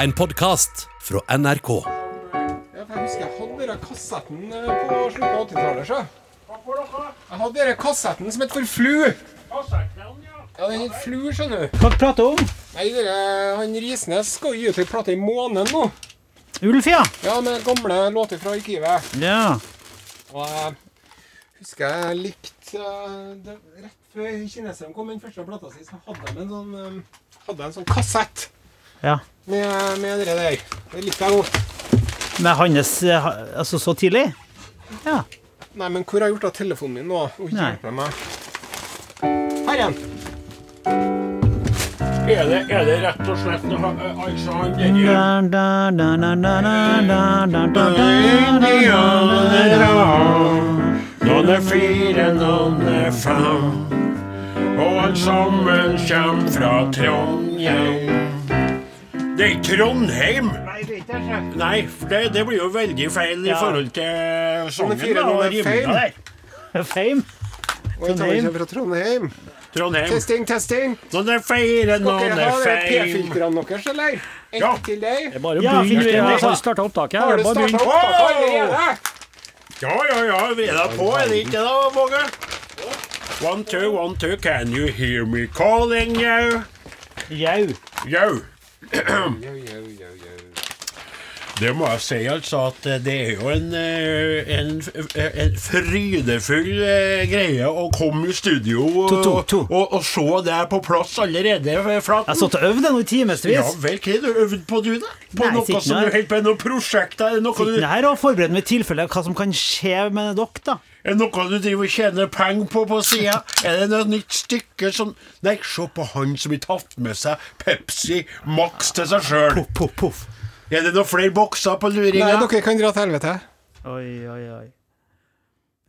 En podkast fra NRK. Ja, for jeg husker jeg hadde denne kassetten eh, på slutten av 80-tallet. så. Jeg hadde denne kassetten som het for Flu. Ja, den het Flu, skjønner du. Hva prater du om? Nei, dere, han Risnes skal gi ut ei plate i måneden nå. Ulf, ja. Ja, med gamle låter fra arkivet. Ja. Og jeg husker jeg likte eh, det, Rett før kineserne kom med den første plata si, så hadde de en sånn, eh, hadde en sånn kassett ja. med, med det der. Det likte jeg godt. Med hans Altså så tidlig? Ja. Nei, men hvor har jeg gjort av telefonen min nå? Hun hjelper meg. Her igjen. Er det, er det rett og slett altså han derre noen er fire, noen er fem. Og alle sammen kommer fra Trondheim. Det er ikke Trondheim! Nei, for det, det blir jo veldig feil i Ja. forhold til sangen. fire, da, er rimelig feil. der. Fame. Og jeg tar Trondheim. ikke fra Trondheim. Trondheim. Testing, testing. Noen er fire, Skal noen dere er ha de feil. P-filtrene deres, eller? Ett Ja. til deg. Bare å Ja, begynne. finner vi- har starta opptaket. Har her. du Bare starta begynn. opptaket allerede? Ja, ja, ja, vi er da på, er det ikke det da, Våge? One, two, one, two, can you hear me calling you? Jau. Yo. yo, yo, yo, yo. Det må jeg si, altså, at eh, det er jo en, eh, en, en frydefull eh, greie å komme i studio og, To, to, to. og, og se det på plass allerede, Flaten. Jeg har satt og øvd nå i timevis. Ja vel, hva har du øvd på, du, da? På Nei, noe som du holder på med, noen prosjekter? Er noe du, her og forbereder meg i tilfelle hva som kan skje med dere, da. er det noe du driver og tjener penger på på sida? Er det noe nytt stykke som Nei, se på han som har tatt med seg Pepsi Max til seg sjøl. Poff, poff, poff. Er det noen flere bokser på luringa? Nei, dere kan dra til helvete. Oi, oi, oi.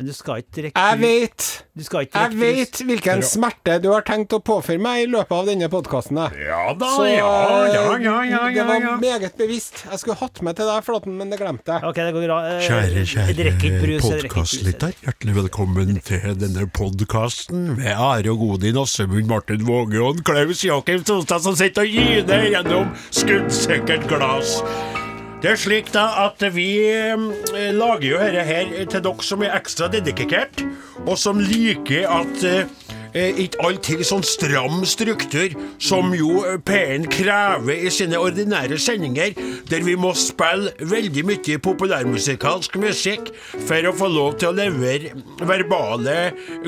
Men du skal ikke direkte Jeg vet Du skal ikke Jeg vet hvilken smerte du har tenkt å påføre meg i løpet av denne podkasten. Ja da, Så ja, ja, ja, ja, det ja, var meget bevisst. Jeg skulle hatt med til deg, Flåten, men det glemte jeg. Ok, det går bra. Eh, Kjære, kjære podkastlytter. Hjertelig velkommen til denne podkasten med Are og Godin, Åsemund Martin Våge og Klaus Jakim Sonstad som sitter og gyner gjennom skuddsikkert glass. Det er slik da at vi eh, lager jo dette her til dere som er ekstra dedikert, og som liker at eh, ikke alltid sånn stram struktur som jo eh, P1 krever i sine ordinære sendinger, der vi må spille veldig mye populærmusikalsk musikk for å få lov til å levere verbale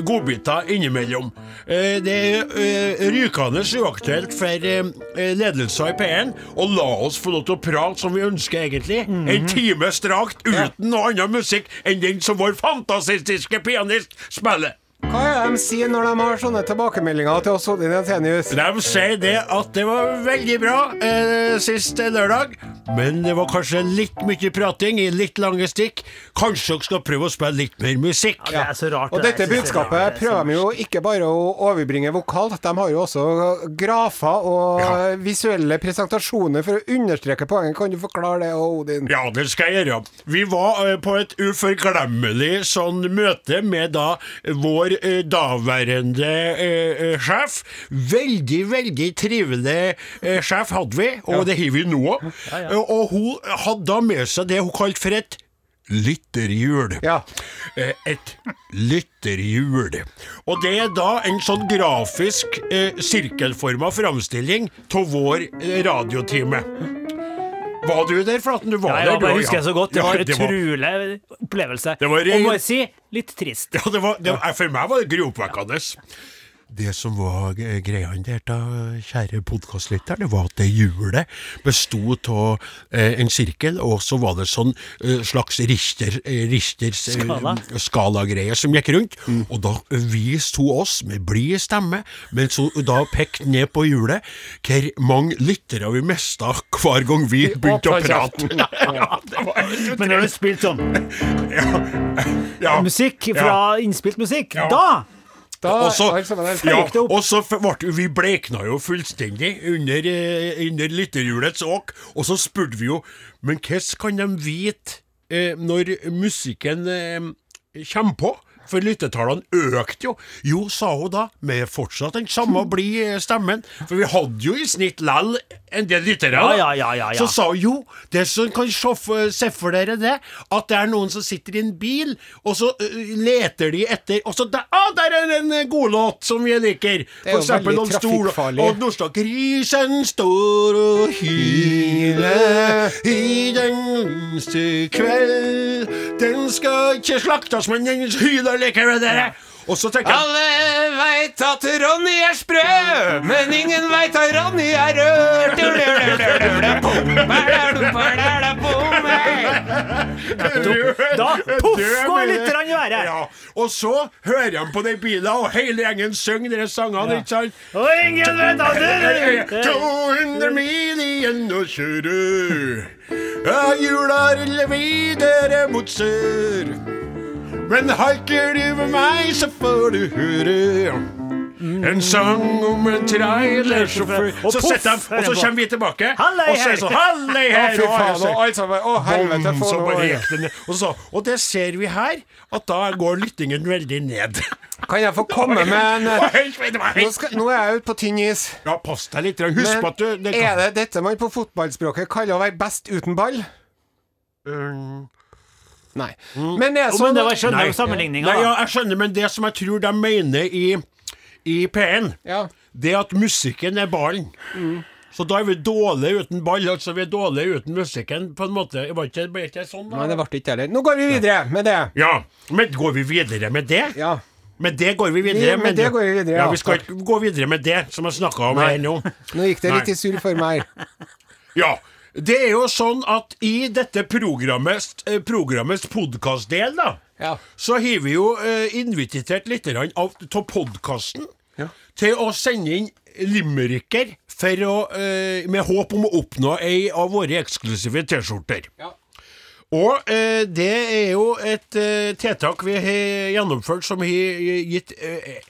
godbiter innimellom. Eh, Det er eh, rykende uaktuelt for eh, ledelsen i P1 å la oss få lov til å prate som vi ønsker egentlig, en time strakt uten noe annen musikk enn den som vår fantasistiske pianist spiller. Hva er det de sier når de har sånne tilbakemeldinger til oss Odin Jensenius? De sier det at det var veldig bra eh, sist lørdag, men det var kanskje litt mye prating i litt lange stikk. Kanskje dere skal prøve å spille litt mer musikk? Det er så rart. Og det dette budskapet Det er prøver de jo ikke bare å overbringe vokalt, de har jo også grafer og visuelle presentasjoner for å understreke poenget. Kan du forklare det, Odin? Ja, det skal jeg gjøre. Vi var eh, på et uforglemmelig sånn møte med da vår eh, daværende eh, eh, sjef. Veldig, veldig trivelig eh, sjef hadde vi, og det har vi nå. Eh, Og hun hadde da med seg det hun kalte for et lytterhjul. Ja. Eh, Et lytterhjul. Og det er da en sånn grafisk eh, sirkelforma framstilling av vår eh, radiotime. Var du der, Flaten? Du var Ja, der, jeg du bare også, husker jeg så godt. Det var en utrolig opplevelse. Det var Og må jeg si, litt trist. Ja, det var, det for meg var det gropevekkende. Det som var eh, greia der, da, kjære podkastlytter, det var at det hjulet besto av eh, en sirkel, og så var det sånn eh, slags Richter, eh, Richters eh, Skala. som gikk rundt. Og da viste hun oss med blid stemme, mens hun da pekte ned på hjulet, hvor mange lyttere vi mista hver gang vi begynte å prate. kjeften. Ja, det var helt Men når du spilte sånn ja. musikk fra innspilt musikk, Ja. da Da Og så, ja, og så ble vi blekna jo fullstendig under, eh, under lytterhjulets åk, og så spurte vi jo Men hvordan kan de vite eh, når musikken eh, kommer på? For lyttetallene økte jo. Jo, sa hun da, med fortsatt den samme blide stemmen. For vi hadde jo i snitt lell en del lyttere. Ja, ja, ja. Så sa jo, det som kan se for, dere det, at det er noen som sitter i en bil, og så leter de etter Og så der, ah, der er en god godlåt som vi liker. Er jo veldig trafikkfarlig. Og står grisen står og hyler i den kveld. Den skal ikke slaktes, men den hyler likevel, dere. Og så tenker jeg Alle veit at Ronny er sprø, men ingen veit at Ronny er rød. Da poff går litt i været. Ja, og så hører han på den bilen, og hele gjengen synger dere sangene, ikke sant? Og ingen vet at du 200 mil igjen å kjøre. Ja, jula ruller videre mot sør. Men halker du med meg, så får du høre. En sang om en trailersjåfør Og Så setter han, og så kommer vi tilbake, og så er det sånn Hallei Å, her! fy og faen. Og alt sammen. Å, helvete. Få så ned. Og, så, og det ser vi her, at da går lyttingen veldig ned. Kan jeg få komme med en nå, skal, nå er jeg ute på tynn is. Ja, pass deg litt. Husk Men på at du det er det dette man på fotballspråket kaller å være best uten ball? Mm. Nei. Men jeg, så, oh, men det var skjønner jo sammenligninga. Ja, jeg skjønner, men det som jeg tror de mener i, i P1, Ja. det at musikken er ballen. Så da er vi dårlige uten ball. Altså vi er dårlige uten musikken, på en måte. Var ikke ble ikke sånn, da? Nei, det ble ikke heller. Nå går vi videre med det. Ja, men går vi videre med det? Ja. Med det går vi videre. Vi- med det går vi videre, ja. ja. Vi skal ikke gå videre med det som jeg snakka om her nå. Nå gikk det litt i surr for meg. Ja. Det er jo sånn at i dette programmets, eh, programmets podkastdel, da, Ja. så har vi jo eh, invitert litt av podkasten Ja. til å sende inn limericker eh, med håp om å oppnå ei av våre eksklusive T-skjorter. Ja. Og eh, det er jo et eh, tiltak vi har gjennomført som har gitt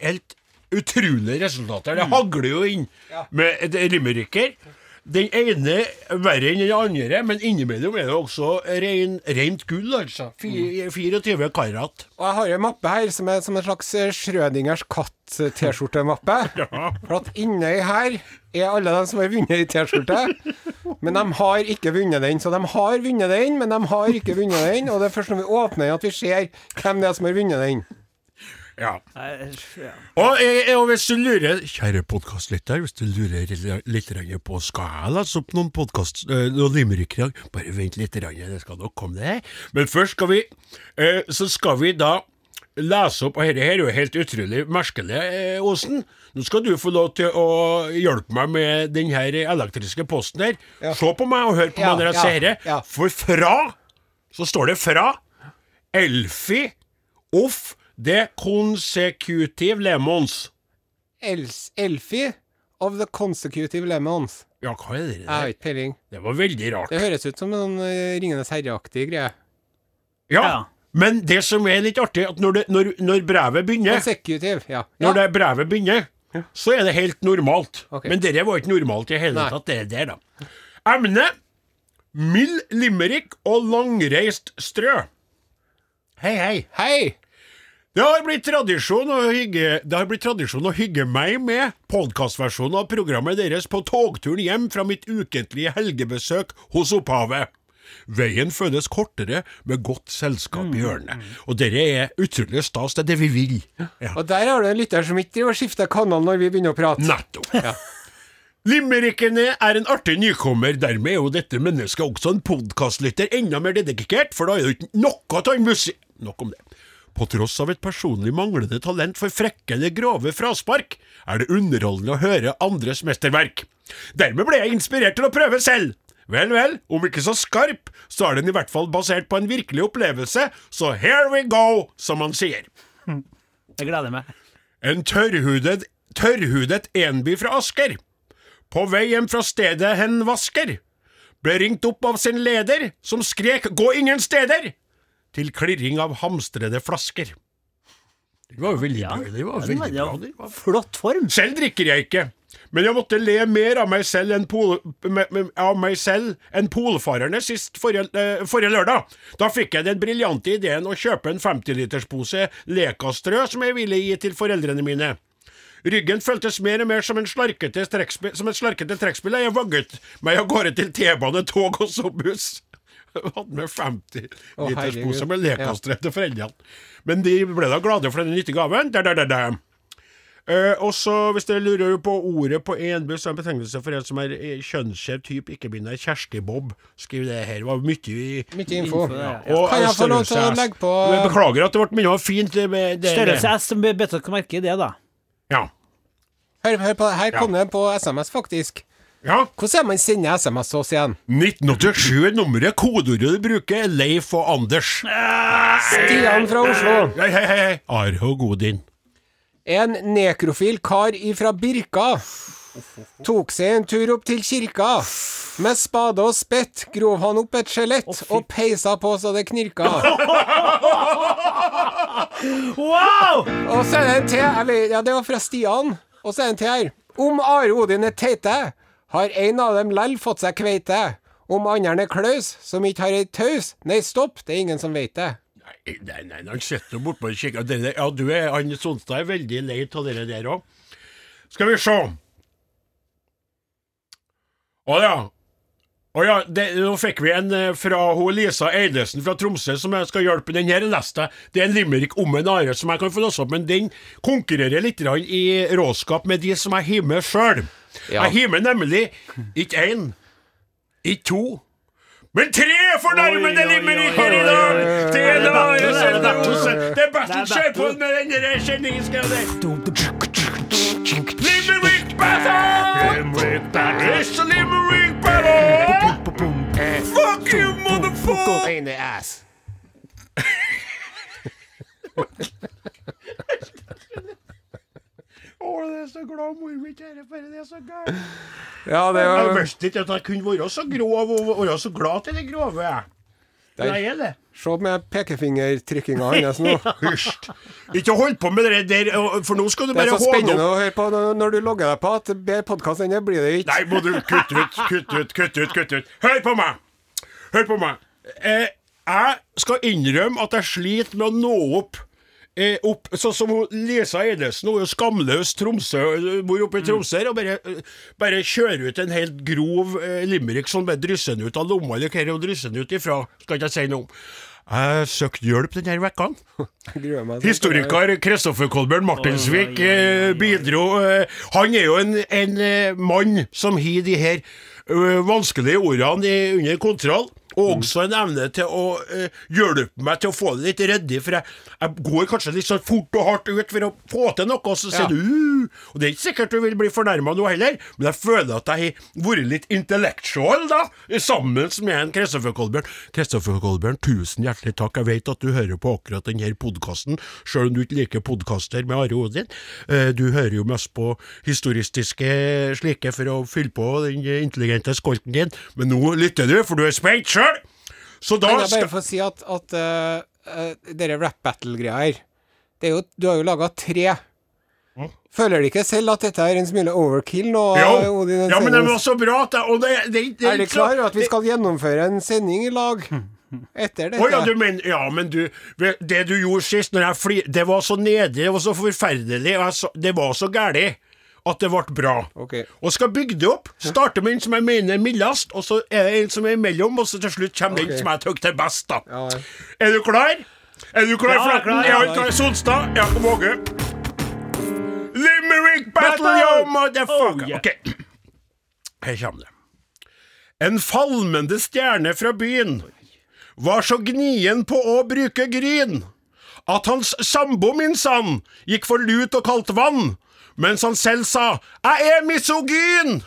helt utrolige resultater. Det hagler jo inn med limericker. Den ene verre enn den andre, men innimellom er det også rein, rent gull, altså. Fi- 24 karat. Og jeg har en mappe her som er som en slags eh, Schrødingers katt-T-skjorte-mappe. For at inni her er alle de som har vunnet ei T-skjorte. Men de har ikke vunnet den. Så de har vunnet den, men de har ikke vunnet den. Og det er først når vi åpner den at vi ser hvem det er som har vunnet den. Ja. Og, eh, og hvis du lurer, kjære podkastlytter, hvis du lurer litt, på Skal jeg lese opp noen podkast, eh, i dag, bare vent litt, det skal nok komme det. Men først skal vi, eh, så skal vi da lese opp, og dette her er jo helt utrolig merkelig, eh, Osen. Nå skal du få lov til å hjelpe meg med den her elektriske posten her. Ja. Se på meg og hør på Ja, meg når jeg ja, sier det. ja. For fra, så står det fra, Elfi, off, the consecutive lemons. Els Elfie of the Consecutive Lemons. Ja, hva er det Jeg har ikke peiling. Det var veldig rart. Det høres ut som noen eh, Ringenes herre-aktig greie. Ja, Ja. men det som er litt artig, at når, det, når, når brevet begynner, Consecutive, ja. når det brevet begynner, så er det helt normalt. Ok. Men dette var ikke normalt i hele Nei. tatt, det der, da. Emne mild limerick og langreist strø. Hei, hei. Hei! Det har blitt tradisjon å hygge, det har blitt tradisjon å hygge meg med podkastversjonen av programmet deres på togturen hjem fra mitt ukentlige helgebesøk hos opphavet. Veien føles kortere med godt selskap i hjørnet. Og dette er utrolig stas. Det er det vi vil. Ja. Og der har du en lytter som ikke driver og skifter kanal når vi begynner å prate. Nettopp. Limerickene er en artig nykommer, dermed er jo dette mennesket også en podkastlytter enda mer dedikert, for da er det ikke noe av musikk Nok om det. På tross av et personlig manglende talent for frekke eller grove fraspark, er det underholdende å høre andres mesterverk. Dermed ble jeg inspirert til å prøve selv. Vel, vel, om ikke så skarp, så er den i hvert fall basert på en virkelig opplevelse, så here we go, som man sier. Jeg gleder meg. En tørrhudet, tørrhudet enby fra Asker. På vei hjem fra stedet hen vasker. Ble ringt opp av sin leder, som skrek 'gå ingen steder', til klirring av hamstrede flasker. Det var jo veldig Ja, bra. Det var veldig ja, bra. Det var Flott form. selv drikker jeg ikke, men jeg måtte le mer av meg selv enn pol, av meg selv enn polfarerne sist forrige, eh, forrige lørdag. Da fikk jeg den briljante ideen å kjøpe en 50-literspose Lekastrø som jeg ville gi til foreldrene mine. Ryggen føltes mer og mer som, en slarkete som et slarkete trekkspill jeg vagget meg av gårde til T-bane, tog og så buss. Hadde med 50 Å, liters herregud. med lekastre til foreldrene. Men de ble da glade for den nyttige gaven. Der, der, der, der. Uh, og så, hvis dere lurer på ordet på enbuss, så er en betegnelse for en som er eh, kjønnsskjev type, ikke-binær. Kjersti Bob. Skriv det her. Det var mye i Mye info. og Kan jeg få lov til å legge på Jeg Beklager at det ble mye fint. Det, med- det, Størrelse S, som bedt dere merke i det, da. Ja. Hør, hør på, her kom det på SMS, faktisk. Ja. Hvordan er man sender SMS til oss igjen? 1987 er nummeret. Kodeordet du bruker, er Leif og Anders. Stian fra Oslo. Hei, hei, hei. Arho Godin. En nekrofil kar ifra Birka tok seg en tur opp til kirka. Med spade og spett grov han opp et skjelett og peisa på så det knirka. Wow! Og så er det en til. Ja, det var fra Stian. Og så er det en til her. Om Are Odin er teite, har en av dem lell fått seg kveite. Om andre er klaus, som ikke har ei taus. Nei, stopp, det er ingen som veit det. Nei, nei, nei, han sitter bortpå og kikker. Ja, du er, han Sonstad er veldig lei av det der òg. Skal vi se. Å ja. Å ja, det, nå fikk vi en eh, fra hun Lisa Eidesen fra Tromsø som jeg skal hjelpe. Den her leste neste. Det er en limerick om en are som jeg kan få låse opp, men den konkurrerer litt i råskap med de som jeg hiver sjøl. Ja. Jeg hiver nemlig ikke én, ikke to. Men tre fornærmede limericker i dag! Det er Det er battle, battle. Battle. Kjør på battle. med den der kjenningsgreia der. Limerick battle! It's a limerick battle! Fuck you, motherfucker! In the ass. Det er så glad mor mi her, for det er så gærent. Ja, det var... Jeg visste ikke at jeg kunne være så grov og være så glad til det grove. Men jeg er det. Se med pekefingertrykkinga hans nå. Hysj. Ikke hold på med det der, for nå skal du bare håne opp Det er så spennende å høre på når du logger deg på, at bedre podkast enn det blir det ikke. Nei, må du kutte ut, kutte ut, kutte ut, kutte ut. Hør på meg! Hør på meg. Eh, jeg skal innrømme at jeg sliter med å nå opp. Eh, opp sånn som Lisa Eidesen, hun er jo skamløs Tromsø, bor oppe i Tromsø, og bare, bare kjører ut en helt grov eh, limerick sånn, bare drysser den ut av lomma, eller er det hun drysser den ut ifra, skal ikke jeg si noe om. Jeg søkte hjelp denne vekka. Historiker Kristoffer Kolbjørn Martinsvik eh, bidro eh, Han er jo en, en eh, mann som har de her eh, vanskelige ordene i, under kontroll. Og også en evne til å eh, hjelpe meg til å få det litt ryddig. For jeg, jeg går kanskje litt sånn fort og hardt ut for å få til noe, og så sier Ja. du uh, Og det er ikke sikkert du vil bli fornærma nå heller, men jeg føler at jeg har vært litt intellectual, da, sammen med en Kristoffer Kolbjørn. Kristoffer Kolbjørn, tusen hjertelig takk. Jeg vet at du hører på akkurat denne podkasten, sjøl om du ikke liker podkaster med Are Odin. Eh, Du hører jo mest på historistiske slike for å fylle på den intelligente skolten din, men nå lytter du, for du er spent sjøl! Så da Kan jeg bare få si at, at uh, uh, dere rap battle-greia her det er jo, Du har jo laga tre. Føler du ikke selv at dette er en smule overkill nå? ja, Odin ja, men det var så bra at jeg, og det, det, det, Er du klar over at vi skal gjennomføre en sending i lag etter dette? Å ja, du men, ja, men du Det du gjorde sist, når jeg flir, det var så nedig, det var så forferdelig, og jeg så, det var så gæli at det ble bra. Okay. Og skal bygge det opp. Starte med den som jeg mener er mildest, og så er det en som er imellom, og så til slutt kommer Ok. den som jeg syns er best, da. Ja, ja. Er du klar? Er du klar, Ja, Flatten? klar, Ja, ja. klar. Sonstad? Ja, Våge? Limerick battle, Battle! yo, motherfucker! Oh, yeah. Ok, her kommer det. En falmende stjerne fra byen var så gnien på å bruke gryn at hans sambo, min sann, gikk for lut og kaldt vann, mens han selv sa 'Jeg er misogyn'.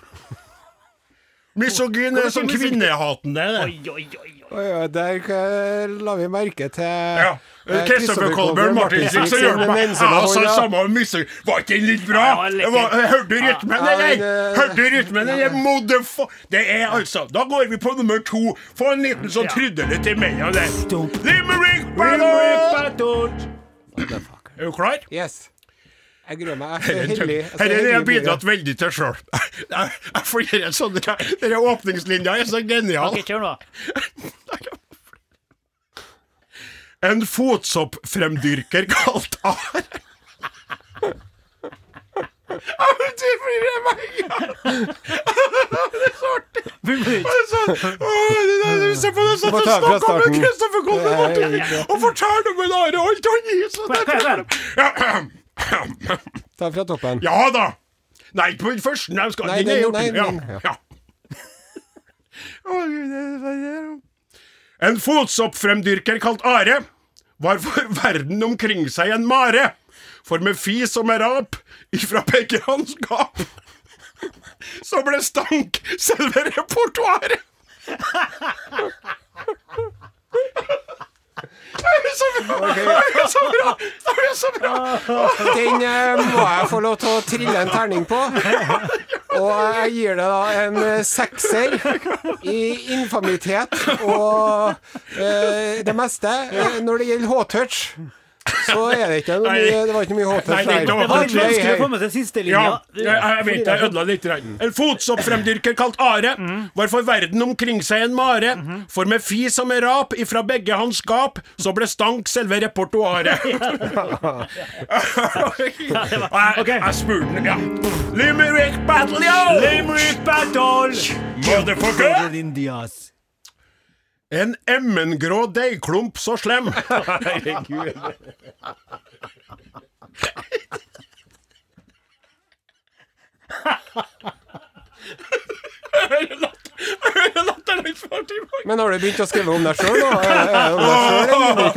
Misogyn er sånn kvinnehatende. det. Oi, oi, oi. oi. Der eh, la vi merke til Ja. Christopher Kristoffer Kolbjørn Martinsen som gjør meg Ja, altså, samme misogyn. Var ikke den litt bra? Det Det hørte du rytmen, Ja, eller? eh, Hørte du rytmen, eller? Det er altså Da går vi på nummer to. Få en liten sånn trudelutt imellom der. Limerick battle! Er du klar? Yes. Jeg gruer meg. Jeg er så Dette heldig. har jeg heldig i bidratt bordet. veldig til sjøl. Jeg jeg får gjøre en sånn Denne åpningslinja er så genial. Ok, kjør nå. En fotsoppfremdyrker kalt ar. Det blir meg Det er så artig. Det er så, det se på det sånn ta snakker med. Kristoffer Martin og forteller om en Are og alt han gir. Ta fra toppen. Ja da. Nei, på den første. Nei, skal, Nei, den er gjort. nei, ja. den- ja. ja. En fotsoppfremdyrker kalt Are var for verden omkring seg en mare. For med fis og med rap ifra begge hans gap, så ble stank selve repertoaret. Det er er så bra! Den eh, må jeg få lov til å trille en terning på. Og jeg gir det da en eh, sekser i infamitet og eh, det meste. Eh, når det gjelder H-touch, så er det ikke noe mye Det var ikke mye håp det ikke der. noe Det var litt vanskelig å med seg siste linja. jeg, jeg vet jeg ødela litt. grann. En fotsoppfremdyrker kalt Are var for verden omkring seg en mare. For med fis og med rap ifra begge hans gap, så ble stank selve repertoaret. jeg spurte den, ja. Limerick battle, yo! Limerick battle! Motherfucker! En emmengrå deigklump så slem. Men har du begynt å skrive om deg sjøl da? Gammelt,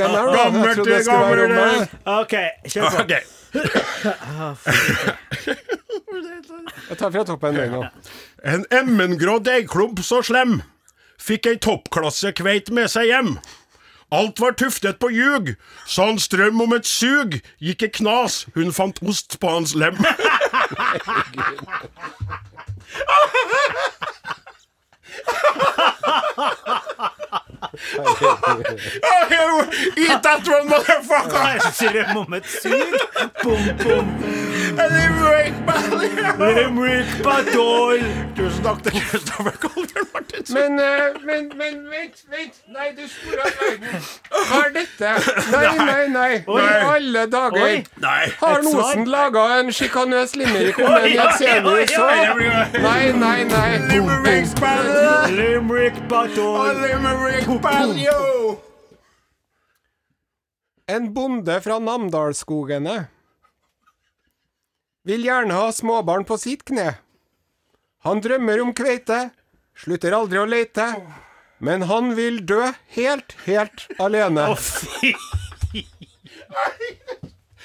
gammelt. OK, kjør på. Okay. Jeg tar fra toppen en nå. En emmengrå deigklump så slem fikk ei toppklasse kveit med seg hjem. Alt var tuftet på ljug, så han strøm om et sug. Gikk i knas, hun fant ost på hans lem. Eat that one, motherfucker! Strøm om et sug. Bom, bom. Limerick battle! Limerick battle! Tusen takk til Kristoffer Kolder Martinsen. Men, uh, men, men, vent, vent. Nei, du spora verden. Hva er dette? Nei, nei, nei. I alle dager. Oi. Nei. Har? Nosen laga en sjikanøs limerick om en Jensenius oi, oi, òg? Nei, nei, nei. Limerick battle! Limerick battle! En bonde fra Namdalsskogene vil gjerne ha småbarn på sitt kne. Han drømmer om kveite, slutter aldri å leite, men han vil dø helt, helt alene.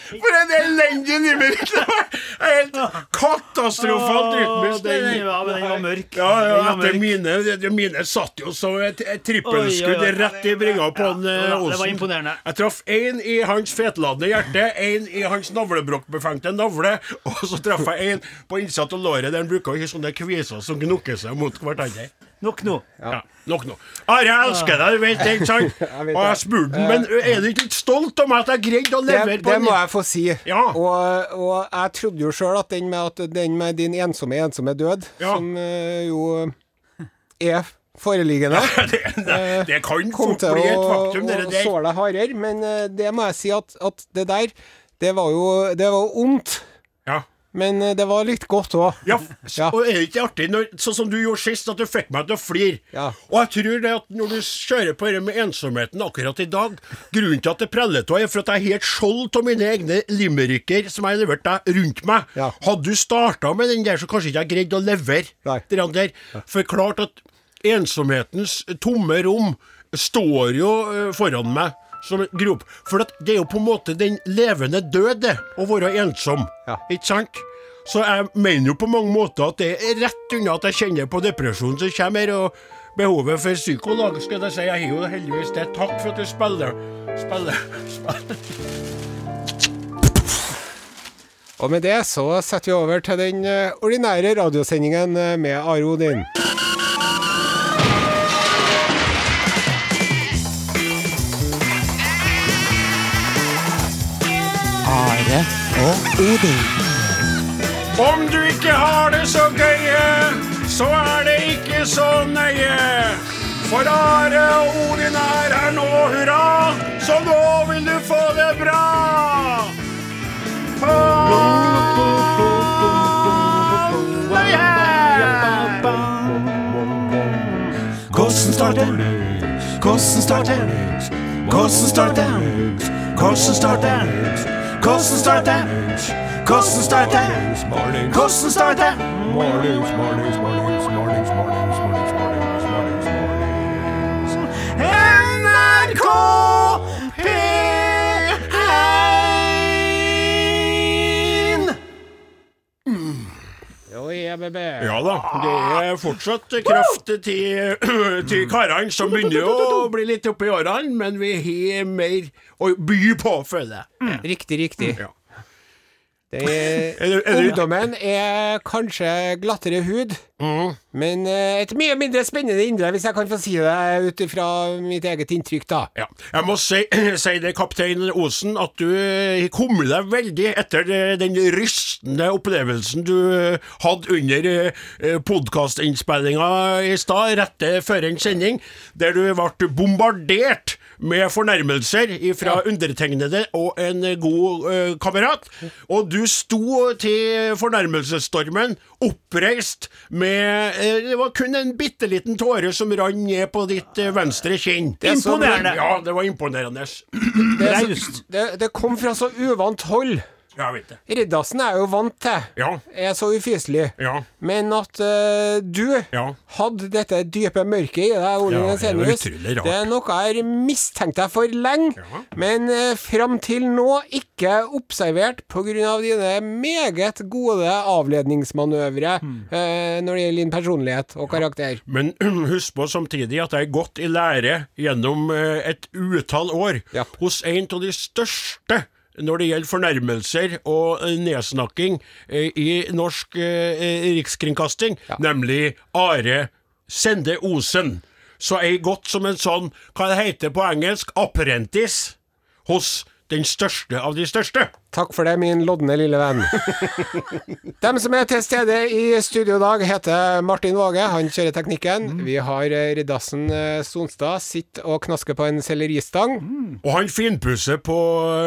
For en elendig limerick! Det var helt katastrofalt den, ja, men den var mørk. Ja, ja, etter mine, mine satt jo som et, et trippelskudd rett i bringa på han eh, Ja, det var imponerende. Jeg traff én i hans fetladende hjerte, én i hans navlebrokkbefengte navle, og så traff jeg én på innsida av låret der han bruker å ha sånne kviser som gnukker seg mot hverandre. Nok nå. Ja, nok nå. Are, jeg elsker deg, du vet det, ikke sant? Jeg vet Og jeg det. spurte den, men er du ikke litt stolt av meg at jeg greide å Det, levere på det må jeg få si. Ja. Og, og jeg trodde jo sjøl at den med, at den med din ensomme, ensomme død, Ja. som eh, jo er foreliggende det, det, det kan kom fort til bli et å, faktum, dere å der. såre deg hardere, men eh, det må jeg si at, at det der, det var jo Det var ondt, Ja. Men eh, det var litt godt òg. Ja, Ja. og er det ikke artig, når, sånn som du gjorde sist, at du fikk meg til å flire? Ja. Og jeg tror det at når du kjører på det med ensomheten akkurat i dag Grunnen til at det preller av, er for at jeg er helt skjold av mine egne limericker som jeg har levert deg rundt meg. Ja. Hadde du starta med den der, så kanskje ikke jeg greide å levere den der. For klart at ensomhetens tomme rom står jo eh, foran meg som en grop. For det er jo på en måte den levende død, å være ensom. Ja. Ikke sant? Så jeg mener jo på mange måter at det er rett unna at jeg kjenner på depresjonen som kommer, og behovet for psykolog, skal jeg si. Jeg har jo heldigvis det. Takk for at du spiller. Spiller. spiller. Og med det så setter vi over til den eh, ordinære radiosendingen eh, med Are Odin. Are og Odin. Om du ikke har det så gøye, så er det ikke så nøye. For Are og Odin er her nå, hurra! Så nå vil du få det bra! Hvordan starter? Hvordan starter? Hvordan starter? Hvordan starter? Hvordan starter? Hvordan starter? Hvordan starter? Mornings, mornings, mornings, mornings, mornings, mornings, mornings, mornings, mornings. NRK Jo, ja, baby. Ja da, det er fortsatt kraft til, til karene som begynner å bli litt oppi årene, men vi har mer å by på, føler jeg. Riktig, riktig. Ja. Det er, Er du- er du- ungdommen er kanskje glattere hud, men eh, et mye mindre spennende indre, hvis jeg kan få si det ut ifra mitt eget inntrykk, da. Ja. Jeg må si, si det, kaptein Osen, at du kom deg veldig etter eh, den rystende opplevelsen du eh, hadde under podkastinnspillinga i stad, rett før en sending, der du ble bombardert med fornærmelser fra undertegnede og en god uh, kamerat. Og du sto til fornærmelsesstormen oppreist med uh, Det var kun en bitte liten tåre som rant ned på ditt uh, venstre kinn. er Imponerende. Ja, det var imponerende. Det, det, det kom fra så uvant hold. Jeg vet det. Riddarsen er jo vant til. Ja. Er så ufyselig. Ja. Men at uh, du Ja. hadde dette dype mørket i deg, Ole Ja, det det er noe jeg har mistenkt deg for lenge, men uh, fram til nå ikke observert pga. dine meget gode avledningsmanøvre Hmm. uh, når det gjelder din personlighet og karakter. Men husk på samtidig at jeg er gått i lære gjennom eh, et utall år hos en av de største når det gjelder fornærmelser og eh, nedsnakking eh, i norsk rikskringkasting, rikskringkasting, nemlig Are Sende Osen. Så jeg er gått som en sånn, hva det heter på engelsk, apprentice hos den største av de største. Takk for det, min lodne lille venn. Dem som er til stede i studio i dag, heter Martin Våge. Han kjører teknikken. Vi har eh, Riddassen eh, Sonstad. Sitter og knasker på en selleristang. Og han finpusser på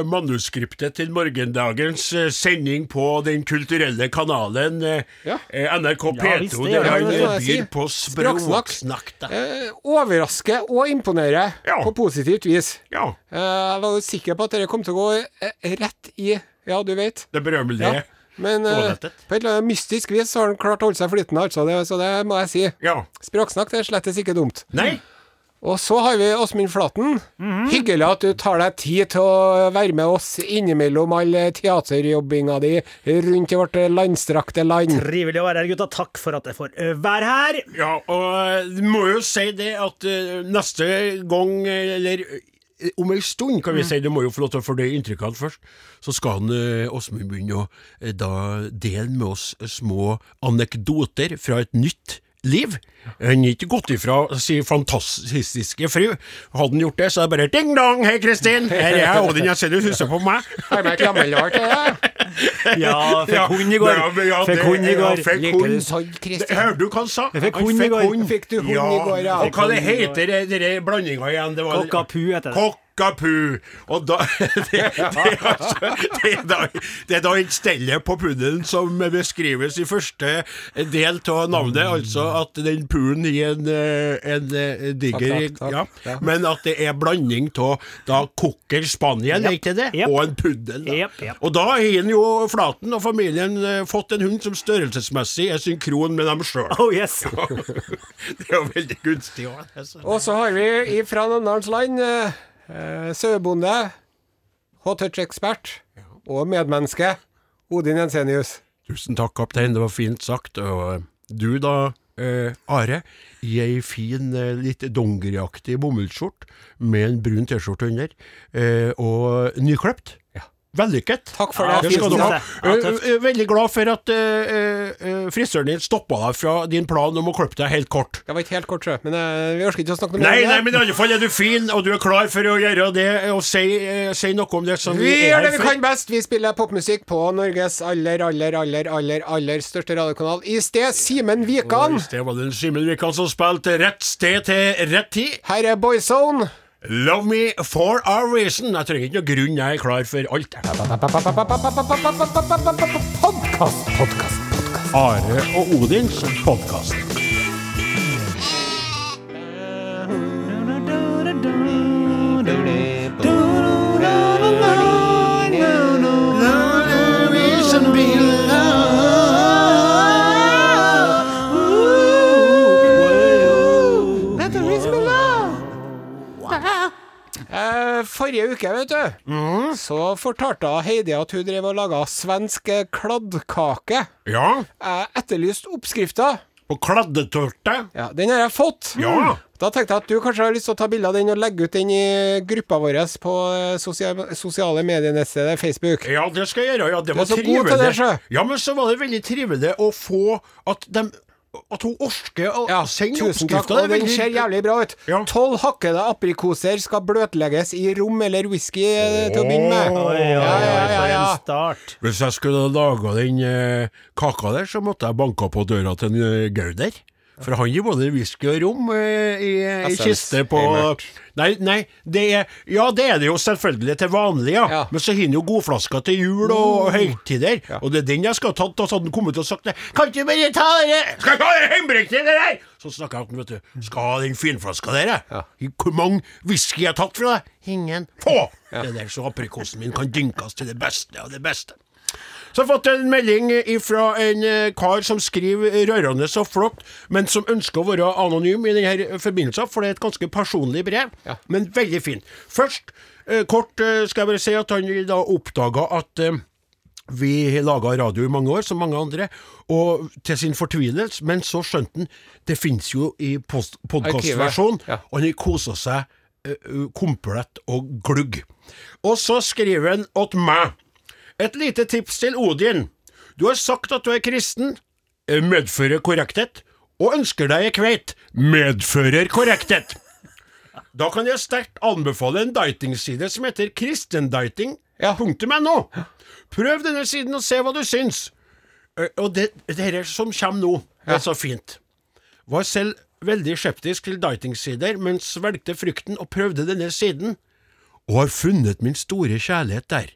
manuskriptet til morgendagens eh, sending på Den kulturelle kanalen eh, Ja. eh, NRK Ja, P2, det der han det, det må si. byr på Språksnakk. Eh, overraske og imponere Ja. på positivt vis. Ja, Eh, jeg var jo sikker på at dere kom til å gå eh, rett i Ja, du vet. det berømmelige. Ja. Men uh, på et eller annet mystisk vis så har han klart å holde seg flytende, altså. Det, så det må jeg si. Ja. Språksnakk det er slettes ikke dumt. Nei, Og så har vi Åsmund Flaten. Hyggelig at du tar deg tid til å være med oss innimellom all teaterjobbinga di rundt i vårt landstrakte land. Trivelig å være her, gutta. Takk for at jeg får være her. ja, og eh, du må jo si det at eh, neste gang, eh, eller eh, om ei stund, kan vi si, du må jo få lov til å fordøye inntrykkene først, så skal han eh, Åsmund begynne å eh, da dele med oss små anekdoter fra et nytt liv. Han har ikke gått ifra sin fantastiske fru. Hadde han gjort det, så er det bare ding dong, hei Kristin, her er jeg, Odin Jensenius, husker på meg. Har meg et jammelår til det. Ja, fikk Ja, hund i går. ja, ja, Fikk det- hund i går. fikk Liker du Kristian? Hørte du hva han sa? Jeg fikk hund i går. Fikk du hund i går, ja? Og hva det heter denne blandinga igjen? Det var Cockapoo heter det. Cockapoo. Og da det, det, er altså, det, er da, det er da et stellet på puddelen som beskrives i første del av navnet, altså at den puden gir en, eh, en, eh, diger Takk, takk, takk. ja. Men at det er blanding av da cocker spaniel, er ikke det? Og en puddel. Da. Og da har han jo Flaten og familien eh, fått en hund som størrelsesmessig er synkron med dem sjøl. Oh yes. Det er jo veldig gunstig òg. Altså. Og så har vi fra Namdalens land eh, eh, sauebonde, hot touch-ekspert og medmenneske Odin Jensenius. Tusen takk, kaptein. Det var fint sagt. Og du da, eh, Are, i ei fin, eh, litt dongeriaktig bomullsskjorte med en brun T-skjorte under, eh, og nykløpt. Vellykket. Takk for Ja, det. Det. Ja, Eh, tøft. eh, Veldig glad for at eh, eh, frisøren din stoppa deg fra din plan om å klippe deg helt kort. Det var ikke helt kort, sjø, men eh, vi orker ikke å snakke Nei, det. nei, det. men i alle fall er du fin, og du er klar for å gjøre det, og si, eh, si noe om det som vi, Vi gjør det vi kan best. Vi spiller popmusikk på Norges aller, aller, aller, aller aller største radiokanal. I sted Simen Wikan. Og I sted var det Simen Wikan som spilte rett sted til rett tid. Her er Boyzone. Love me for a reason. Jeg trenger ikke noe grunn, jeg er klar for alt. podkast. Are og Odins podkast. Forrige uke, vet du, Mm. så fortalte Heidi at hun drev og laga svensk eh, kladdkake. Ja, Jeg etterlyste oppskrifta. på kladdetørte? Ja, den har jeg fått. Ja. Da tenkte jeg at du kanskje har lyst til å ta bilde av den og legge ut den i gruppa vår på sosiale, sosia- sosiale medienettstedet Facebook. Ja, det skal jeg gjøre. Ja, det var så god til det, sjø. Ja, men så var det veldig trivelig å få at dem At hun orker å Ja, sende oppskrifta. Den veldig- ser jævlig bra ut. Ja. Tolv hakkede aprikoser skal bløtlegges i rom eller whisky oh, til å begynne med. Oi, oi, Ja, oi, ja, ja, ja. start. Hvis jeg skulle laga den eh, kaka der, så måtte jeg banka på døra til en eh, Gauder. For han gir både whisky og rom eh, i, i Essens. kiste på er. Nei, nei, det er Ja, det er det jo selvfølgelig til vanlig, ja. Ja. Men så har han jo godflasker til jul og høytider. Og det er den jeg skal ha tatt. Og så hadde han kommet og sagt det. Kan ikke bare ta det Skal jeg ta det det der? Så snakka jeg om vet du. Skal ha den finflaska der, jeg. Hvor mange whisky jeg har tatt fra deg? Ingen. Få! Det der så aprikosen min kan dynkes til det beste av det beste. Så har jeg fått en melding fra en eh, kar som skriver rørende så flott, men som ønsker å være anonym i denne forbindelsen, for det er et ganske personlig brev, men veldig fint. Først, eh, kort eh, skal jeg bare si at han da oppdaga at vi har laga radio i mange år, som mange andre, og til sin fortvilelse, men så skjønte han det finnes jo i podkastversjon, ja. og han kosa seg uh, komplett og glugg. Og så skriver han åt meg et lite tips til Odin. Du har sagt at du er kristen, eh, medfører korrekthet, og ønsker deg ei kveit, medfører korrekthet. Da kan jeg sterkt anbefale en datingside som heter kristendating.no. Prøv denne siden og se hva du syns. Eh, Og det, dette som kommer nå, er så fint. Var selv veldig skeptisk til datingsider, men svelgte frykten og prøvde denne siden, og har funnet min store kjærlighet der.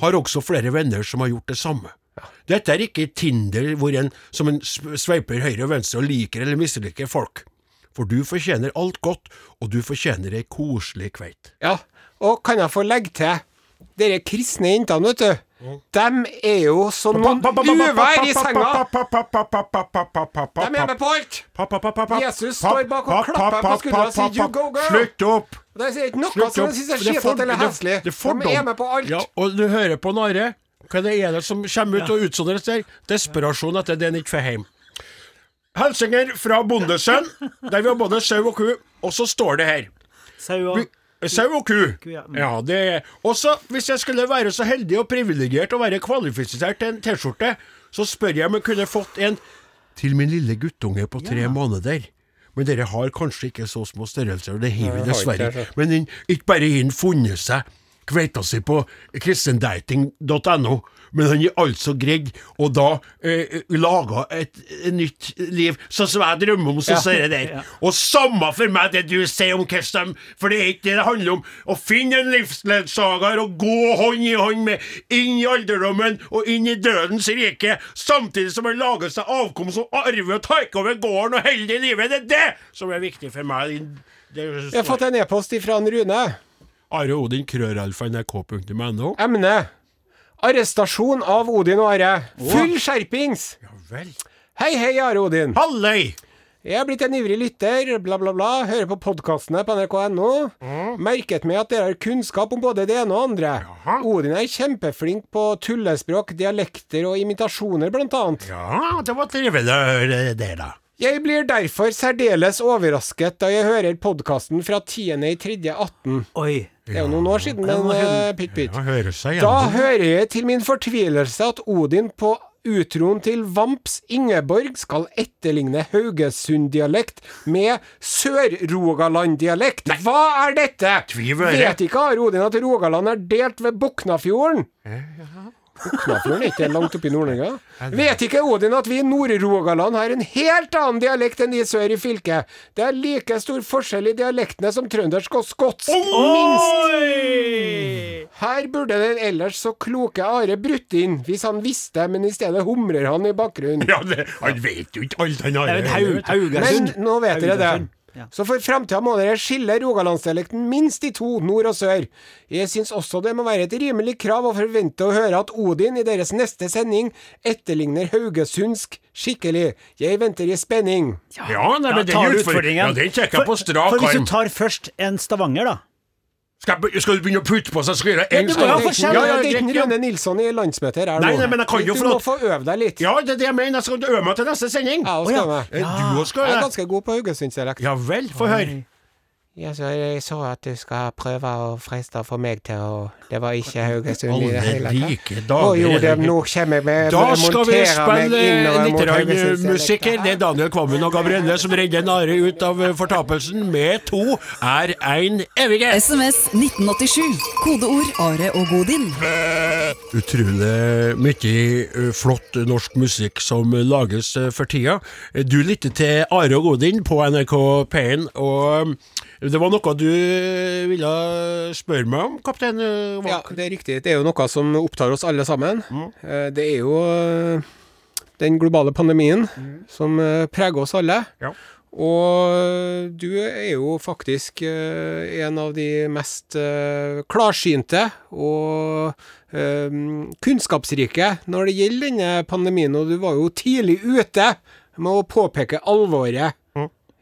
Har også flere venner som har gjort det samme. Dette er ikke Tinder hvor en som en sveiper høyre og venstre og liker eller misliker folk. For du fortjener alt godt, og du fortjener ei koselig kveit. Ja, og kan jeg få legge til Dere kristne jentene, vet du. Dem er jo som noen uvær i senga. De er med på alt. Jesus står bak og klapper på skuldra og sier, "You go, girl." Slutt opp! Det er ikke noe som de syns er Det er skitete eller heslig. er. De er med på alt. Ja, og du hører på Nare. Hva det er det som kommer ut og utsondres der? Desperasjon etter det en ikke får hjem. Hilsener fra Bondesønn, der vi har både sau og ku, og så står det her Sau og vi- Sau og ku. Ku, ja. Mm. Ja, det Også hvis jeg skulle være så heldig og privilegert å være kvalifisert til en T-skjorte, så spør jeg om jeg kunne fått en til min lille guttunge på tre måneder. Men dere har kanskje ikke så små størrelser, og det har vi dessverre. Men den, ikke bare har funnet seg kveita si på kristendating.no, men han har altså greid å da eh, lage et, et nytt liv, sånn som jeg drømmer om, sånn som det der. Og samme for meg det du sier om hvordan For det er ikke det det handler om. Å finne en livsledsager og gå hånd i hånd med inn i alderdommen og inn i dødens rike, samtidig som han lager seg avkom som arver og tar over gården og holder det i livet. Det er det som er viktig for meg. Det er Jeg har fått en e-post fra Rune. Are Odin, krøralfa.nrk.no. Emne. Arrestasjon av Odin og Are. Full skjerpings! Ja vel. Hei, hei, Are Odin. Halløy! Jeg er blitt en ivrig lytter, bla, bla, bla. Hører på podkastene på nrk.no. Merket meg at dere har kunnskap om både det ene og andre. Jaha. Odin er kjempeflink på tullespråk, dialekter og imitasjoner, blant annet. Ja, det var trivelig å høre det, da. Jeg blir derfor særdeles overrasket da jeg hører podkasten fra 10.3.18. Oi. Det er jo noen år siden, men eh, pytt, pytt. Ja, Da hører jeg til min fortvilelse at Odin på utroen til Vamps Ingeborg skal etterligne Haugesund-dialekt med Sør-Rogaland-dialekt. Hva er dette? Vet ikke Are Odin at Rogaland er delt ved Boknafjorden? Boknafjorden er ikke langt oppi Nord-Norge? Vet ikke Odin at vi i Nord-Rogaland har en helt annen dialekt enn de sør i fylket? Det er like stor forskjell i dialektene som trøndersk og skotsk. Minst! Her burde den ellers så kloke Are brutt inn, hvis han visste, men i stedet humrer han i bakgrunnen. Ja, det, han vet jo ikke alt han Haug- Men nå vet dere det. Ja. Så for framtida må dere skille rogalandsdialekten minst i to, nord og sør. Jeg syns også det må være et rimelig krav å forvente å høre at Odin i deres neste sending etterligner haugesundsk skikkelig. Jeg venter i spenning. Ja, nei, men Ja, den utfordringen utfordringen. Ja, den tar jeg på strak for hvis du tar først en Stavanger, da. Skal, jeg skal du begynne å putte på seg skøyra Ja, en du må jo gang? Ja, ja, det er ikke Rune Nilsson i landsmøtet her Nei, nei, men jeg kan jo du få må få øve deg litt. Ja, det er det jeg mener. Jeg skal øve meg til neste sending. Jeg ja. skal òg skal Jeg er ganske god på haugesundsdialekt. Ja vel, få høre. Ja, så jeg så at du skal prøve å friste få meg til å Det var ikke Haugesund i det hele tatt. Å jo, det, nå kommer jeg med Da skal vi spille litt musikk her. Det er Daniel Kvammen og Gabrielle som redder Nare ut av fortapelsen med to er ein evige. SMS 1987. Kodeord Are og Godin. Utrolig mye eh, flott norsk musikk som lages eh, for tida. Du lytter til Are og Godin på NRK P1, og det var noe du eh, ville spørre meg om, kaptein? eh, hva- Ja, det er riktig. Det er jo noe som opptar oss alle sammen. Mm. Det er jo eh, den globale pandemien som eh, preger oss alle. Ja. Og du er jo faktisk eh, en av de mest eh, klarsynte og eh, kunnskapsrike når det gjelder denne pandemien, og du var jo tidlig ute med å påpeke alvoret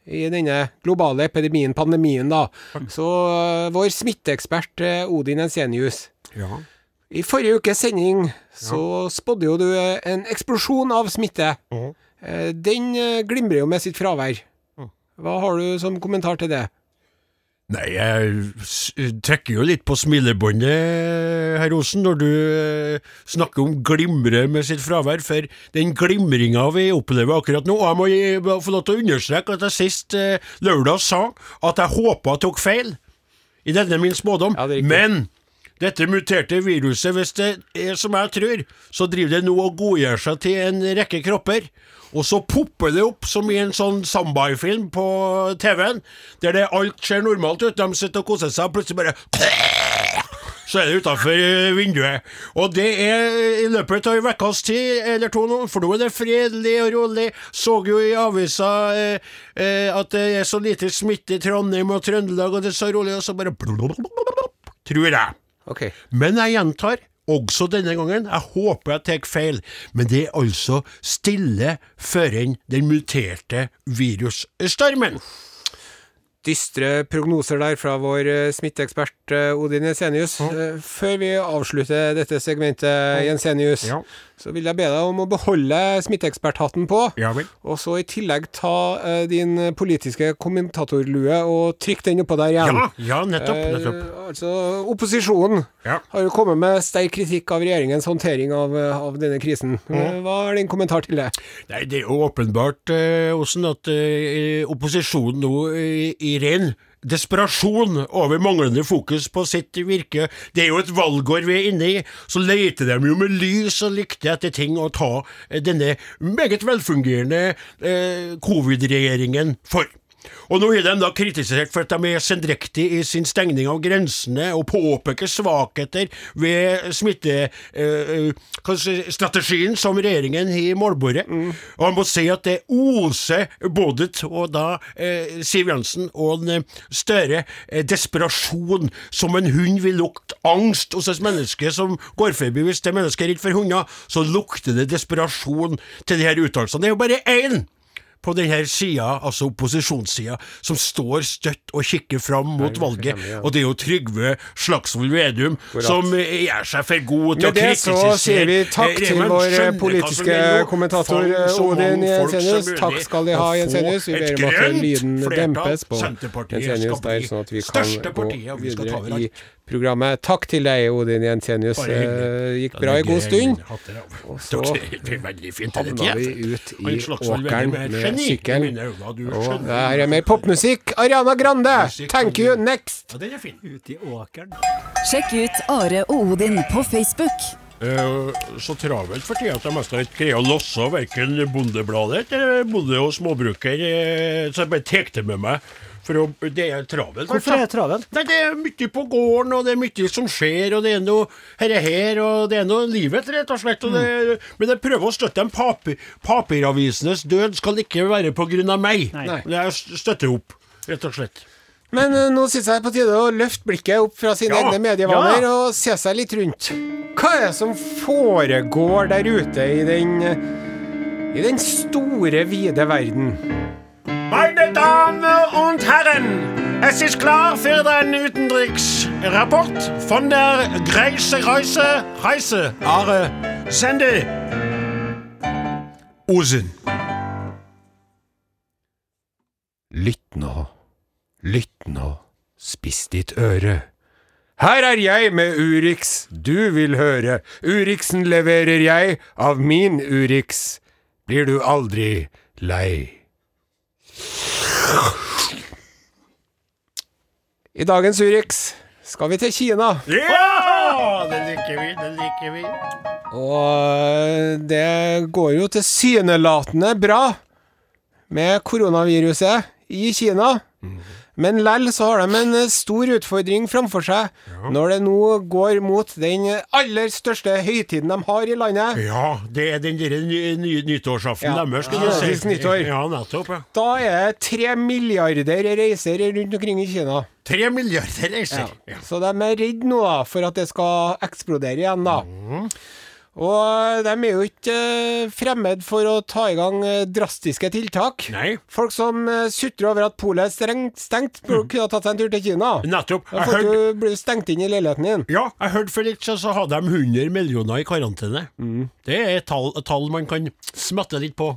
i denne globale epidemien, pandemien, da. Så eh, vår smitteekspert eh, Odin Ensenius Ja. I forrige ukes sending så spådde jo du eh, en eksplosjon av smitte. Eh, Den eh, glimrer jo med sitt fravær. Hva har du som kommentar til det? Nei, jeg trekker jo litt på smilebåndet, herr Osen, når du eh, snakker om glimre med sitt fravær, for den glimringa vi opplever akkurat nå Og jeg må få lov til å understreke at jeg sist eh, lørdag sa at jeg håpa jeg tok feil i denne min spådom, Ja, det men dette muterte viruset, hvis det er som jeg tror, så driver det nå og godgjør seg til en rekke kropper. Og så popper det opp som i en sånn Sambai-film på TV-en, der det alt ser normalt ut. De sitter og koser seg, og plutselig bare så er det utafor vinduet. Og det er i løpet av ei ukes tid eller to nå, for nå er det fredelig og rolig. Så jo i avisa eh, eh, at det er så lite smitte i Trondheim og Trøndelag, og det er så rolig, og så bare Tror jeg. Okay. Men jeg gjentar, også denne gangen, jeg håper jeg tar feil, men det er altså stille før den muterte virusstormen. Dystre prognoser der fra vår eh, smitteekspert Odin Jensenius. Eh, Før vi avslutter dette segmentet, Jensenius, Ja. så vil jeg be deg om å beholde smitteeksperthatten på. Ja. Og så i tillegg ta uh, din politiske kommentatorlue og trykk den oppå der igjen. Ja, ja, nettopp. nettopp. Uh, altså, opposisjonen har jo kommet med sterk kritikk av regjeringens håndtering av, eh, av denne krisen. Eh, Hva er din kommentar til det? Nei, det er jo åpenbart, uh, Osen, at eh, opposisjonen nå i, i ren desperasjon over manglende fokus på sitt virke. Det er jo et valgår vi er inne i, så leter de jo med lys og lykte etter ting å ta denne meget velfungerende eh, covid-regjeringen for. Og nå er de da kritisert for at de er sendrektige i sin stengning av grensene og påpeker svakheter ved smittestrategien som regjeringen har i målbordet. Og han må si at det oser både og da eh, Siv Jensen og en, større Støre eh, desperasjon som en hund vil lukte angst hos et menneske som går forbi. Hvis det mennesket er redd for hunder, så lukter det desperasjon til de her uttalelsene. Det er jo bare én på denne sida, altså opposisjonssida, som står støtt og kikker fram mot valget, og det er jo Trygve Slagsvold Vedum som eh, gjør seg for god til å Med det så sier vi takk eh, til vår politiske kommentator fang så Odin Jensenius. Takk skal de ha, Jensenius. Vi ber om at lyden dempes på Jensenius der, sånn at vi kan gå videre i. programmet. Takk til deg, Odin Jensenius. Det. Eh, Gikk bra i god stund. Og så Det blir veldig fint, denne Havna vi ut i åkeren er med sykkelen. Og her er mer popmusikk. Ariana Grande, thank you, next! Sjekk ut Are og Odin på Facebook. Eh, så travelt for tida at jeg nesten ikke greier å losse verken Bondebladet eller Bonde og småbruker, eh, så jeg bare tar det med meg. For å, det er travelt. Hvorfor er det travelt? Nei, Det er mye på gården, og det er mye som skjer, og det er noe herre her, og det er noe livet, rett og slett. Og det, men jeg prøver å støtte dem. Papir, papiravisenes død skal ikke være på grunn av meg. Nei. Jeg støtter opp, rett og slett. Men eh, nå syns jeg det er på tide å løfte blikket opp fra sine Ja, egne medievaner ja. og se seg litt rundt. Hva er det som foregår der ute i den i den store, vide verden? Meine Damen und Herren, Es ist klar für den Utenriksrapport von der Greise Reise Reise Are Sende Osen. Lytt nå, lytt nå, spiss ditt øre. Her er jeg med Urix du vil høre, Urixen leverer jeg av min Urix. Blir du aldri lei? I dagens Urix skal vi til Kina. Ja! Det liker vi, det liker vi. Og det går jo tilsynelatende bra med koronaviruset i Kina. Men lell så har de en stor utfordring framfor seg når det nå går mot den aller største høytiden de har i landet. Ja, det er den derre ny, ny, nyttårsaften Ja. deres, skal du si. Nyttår. Ja, nettopp. ja. Da er det tre milliarder reiser rundt omkring i Kina. Tre milliarder reiser. Ja. Så de er redde nå da, for at det skal eksplodere igjen, da. Og de er jo ikke eh, fremmed for å ta i gang eh, drastiske tiltak. Nei, Folk som sutrer over at polet er strengt stengt, burde kunne ha tatt seg en tur til Kina. nettopp. Jeg får hørte du bli stengt inn i leiligheten din. ja, jeg hørte for litt siden så hadde de 100 millioner i karantene. Mm. Det er et tall, et tall man kan smatte litt på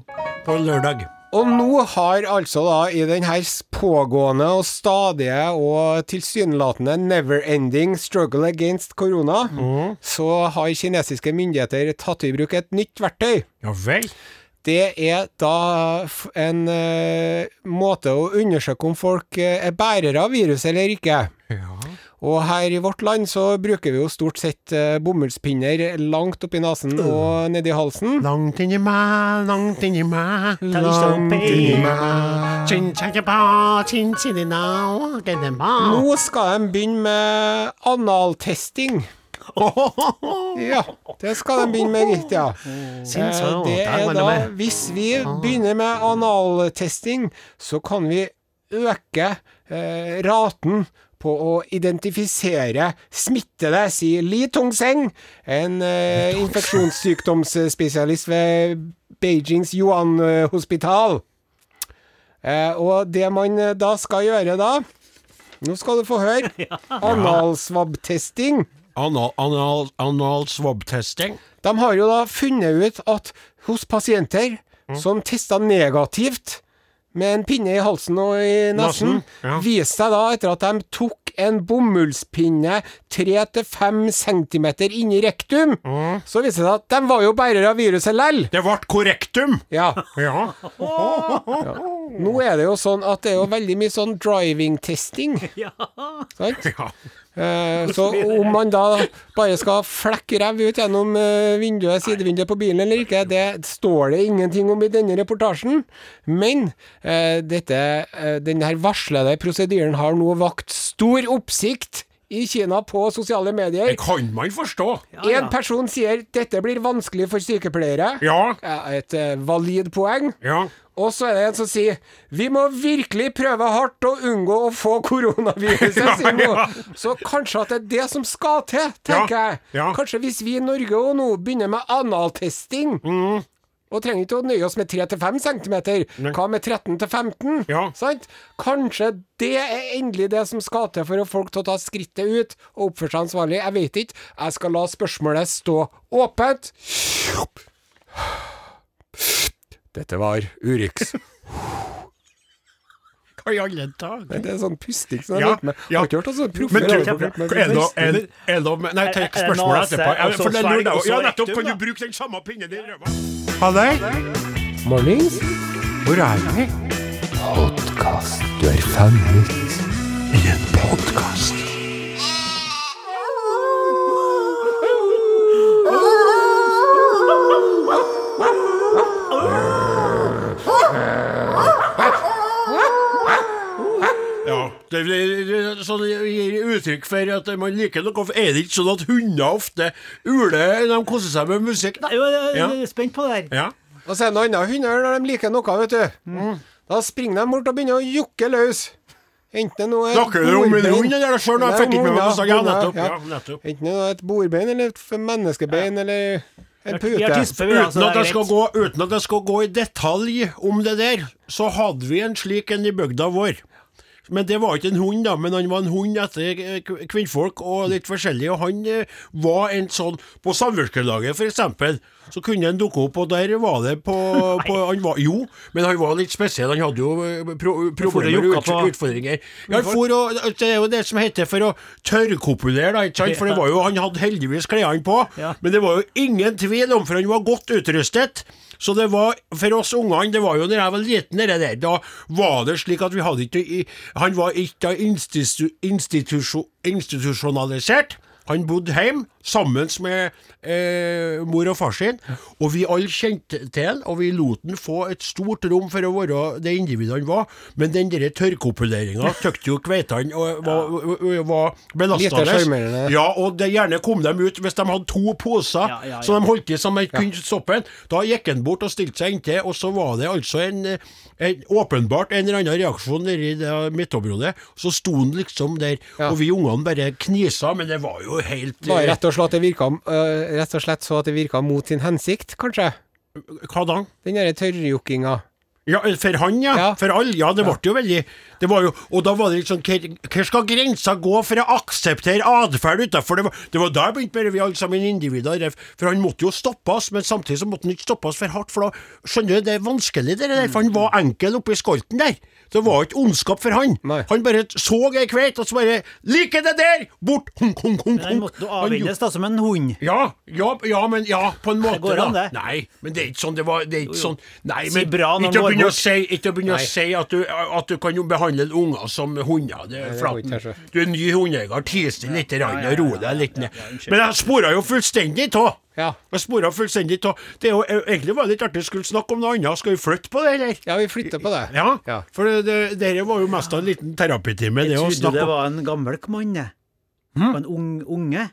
på lørdag. Og nå har altså da i den her pågående og stadige og tilsynelatende never-ending struggle against korona, Mm. så har kinesiske myndigheter tatt i bruk et nytt verktøy. Ja vel? Det er da en uh, måte å undersøke om folk eh, er bærere av viruset eller ikke. Og her i vårt land så bruker vi jo stort sett eh, bomullspinner langt oppi nesen og nedi halsen. Langt inni meg, langt inni meg, Langt inni meg. Nå skal de begynne med analtesting. Ja, det skal de begynne med, gitt, ja. Eh, Det er da Hvis vi begynner med analtesting, så kan vi øke eh, raten på å identifisere smittede, sier Li Tongseng, en eh, infeksjonssykdomsspesialist ved Beijings Yuan-hospital. Eh, og det man eh, da skal gjøre da Nå skal du få høre. Analsvabtesting. Analsvabtesting? Anal, anal. De har jo da funnet ut at hos pasienter som testa negativt med en pinne i halsen og i nesen, ja. viste seg da etter at de tok en bomullspinne 3-5 cm inn i rektum, så viste det seg at de var jo bærere av viruset lell. Det ble korrektum. Ja. Ja. Nå er det jo sånn at det er jo veldig mye sånn driving-testing. Ja. Sant? ja. Eh, så om man da bare skal flekke ræv ut gjennom eh, vinduet, sidevinduet på bilen eller ikke, det står det ingenting om i denne reportasjen. Men eh, dette, denne varslede prosedyren har nå vakt stor oppsikt i Kina på sosiale medier. Det kan man forstå. En person sier dette blir vanskelig for sykepleiere. Ja. Ja, Et valid poeng. Ja. Og så er det en som sier Vi må virkelig prøve hardt å unngå å få koronaviruset, sier hun. Så kanskje at det er det som skal til, tenker Ja, jeg. Kanskje hvis vi i Norge og nå begynner med analtesting Mm. og trenger ikke å nøye oss med 3-5 cm. Hva med 13-15? Ja. Sant? Kanskje det er endelig det som skal til for å folk til å ta skrittet ut og oppføre seg ansvarlig. Jeg vet ikke. Jeg skal la spørsmålet stå åpent. Dette var Urix. Hva i alle dager? Det er sånn pusting som jeg Ja, hørt med. ja. Har ikke hørt sånn har det det det lov Nei, tenk spørsmålet etterpå. For det lurer jeg Ja, nettopp. Kan du bruke den samme pinnen i røva? Halløy? Mornings. Hvor er vi? Podkast. Du er fanget i en podkast. Det blir sånn gir uttrykk for at man liker noe. Er det ikke sånn at hunder ofte uler når de koser seg med musikk? da? Jo, jeg Ja. er spent på det her. Ja. Og så er det noen andre hunder når de liker noe, vet du. Da springer de bort og begynner å jukke løs. Enten det er Snakker du om min hund eller sjøl? Jeg fikk ikke med meg hva du sa. Ja, nettopp. ja. Ja, nettopp. Enten det er et bordbein eller et menneskebein eller en pute. Uten at, det er jeg skal gå, uten at jeg skal gå i detalj om det der, så hadde vi en slik en i bygda vår. Men det var ikke en hund, da, men han var en hund etter eh, kvinnfolk og litt forskjellig. Og han eh, var en sånn På samvirkelaget, eksempel, så kunne han dukke opp, og der var det på, på han var, Jo, men han var litt spesiell. Han hadde jo eh, pro, problemer og ut, utfordringer. Ja, for og, det er jo det som heter for å tørrkopulere, da, ikke sant? For det var jo, han hadde heldigvis klærne på, Ja. men det var jo ingen tvil om, for han var godt utrustet. Så det var, for oss ungene, det var jo når jeg var liten, det der, da var det slik at vi hadde ikke Han var ikke institu, institusjo, institusjonalisert. Han bodde hjemme sammen med eh, mor og far sin, og vi alle kjente til han, og vi lot han få et stort rom for å være det individet han var, men den der tørrkopuleringa tykte jo kveitene og var, var, var belastende. Ja, og det gjerne kom dem ut hvis de hadde to poser, Ja, ja, ja. så de holdt i som de kunne stoppe en. Da gikk han bort og stilte seg inntil, og så var det altså en, en åpenbart en eller annen reaksjon nedi midtområdet. Så sto han liksom der, Ja. og vi ungene bare knisa, men det var jo helt Var eh, rett og slett, at det virka, øh, rett og slett så at det virka mot sin hensikt, kanskje? Hva da? Den derre tørrjokkinga. Ja, for han, ja. Ja. For alle. Ja, det ble jo veldig det var jo, Og da var det litt sånn Hvor skal grensa gå for å akseptere atferd utafor? Det, var- det var da jeg begynte med vi alle sammen individer. For han måtte jo stoppes, men samtidig så måtte han ikke stoppes for hardt. For da skjønner du, det er vanskelig, det der. For han var enkel oppi skolten der. Det var ikke ondskap for han. Nei. Han bare så ei kveit, og så bare 'Liker det der! Bort!' Hunk, hunk, hunk, Men han måtte jo avvennes da som en hund. ja, ja, ja, men ja, på en måte. Det går an, det. Nei, men det er ikke sånn. Det var, det er ikke sånn Nei, Si men bra når ikke å går begynne å si, ikke å begynne å si at du, at du kan jo behandle unger som hunder. Det er flaten. Du er ny hundeeier, tis deg litt og ro deg litt ned. Men jeg spora jo fullstendig av. Ja. Jeg spora fullstendig av. Det er jo egentlig var det litt artig å skulle snakke om noe annet. Skal vi flytte på det, eller? Ja, vi flytter på det. Ja, Ja. for det, det, dere var jo mest av en liten terapitime. Jeg å trodde det var en gammel mann, jeg. Hmm? En ung, unge.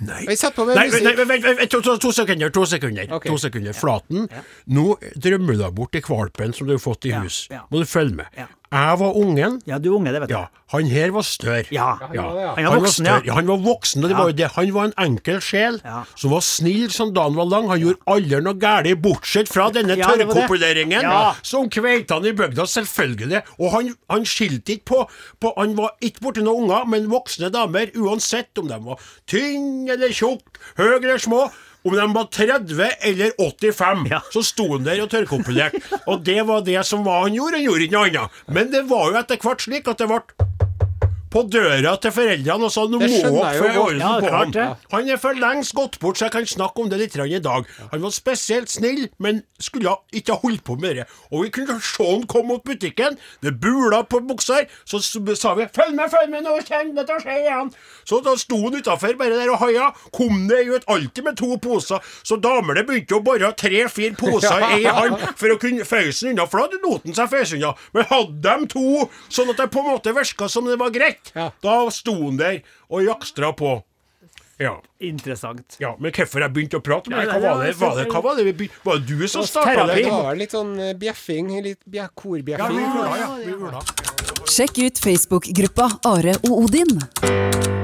Nei. Nei, nei, vent, vent, vent, to, to, to sekunder. To sekunder. Okay. To sekunder. Flaten, nå drømmer du deg bort i kvalpen som du har fått i hus. ja. Må du følge med. Jeg var ungen. Ja, du unge, det vet du. Ja, han her var større. Ja. han var det, ja. Han var voksen, ja. Han var voksen, og det Ja. var jo det. Han var en enkel sjel Ja. som var snill som dagen var lang. Han gjorde aldri noe galt, bortsett fra denne Ja, tørrkopuleringen Ja. som han i bygda, selvfølgelig. Og han, han skilte ikke på, på Han var ikke borti noen unger, men voksne damer, uansett om de var tynne eller tjukke, høy eller små. Om de var 30 eller 85, Ja. så sto han der og tørrkopulerte. og det var det som var han gjorde. Han gjorde ikke noe annet. Men det var jo etter hvert slik at det ble på døra til foreldrene og sa nå må jeg få orden på ham. Han er for lengst gått bort, så jeg kan snakke om det litt i dag. Han var spesielt snill, men skulle ikke ha holdt på med det. Og vi kunne se han komme mot butikken, det bula på buksa her, så sa vi 'følg med, følg med, nå kommer det til å skje igjen'. Så da sto han utafor bare der og haia, kom det ut alltid med to poser, så damene begynte å bore tre-fire poser i han for å kunne føyse den unna, for da hadde lot han seg føyse unna. Men hadde de to, sånn at det på en måte virka som det var greit, Ja. da sto han der og jakstra på. Ja. Interessant. Ja, men hvorfor jeg begynte å prate med deg? Hva var det, var det, hva var det vi begynte Var det du som starta det? Det var litt sånn eh, bjeffing, litt korbjeffing. Ja, vi gjorde det, ja. Sjekk ut Facebook-gruppa Are og Odin.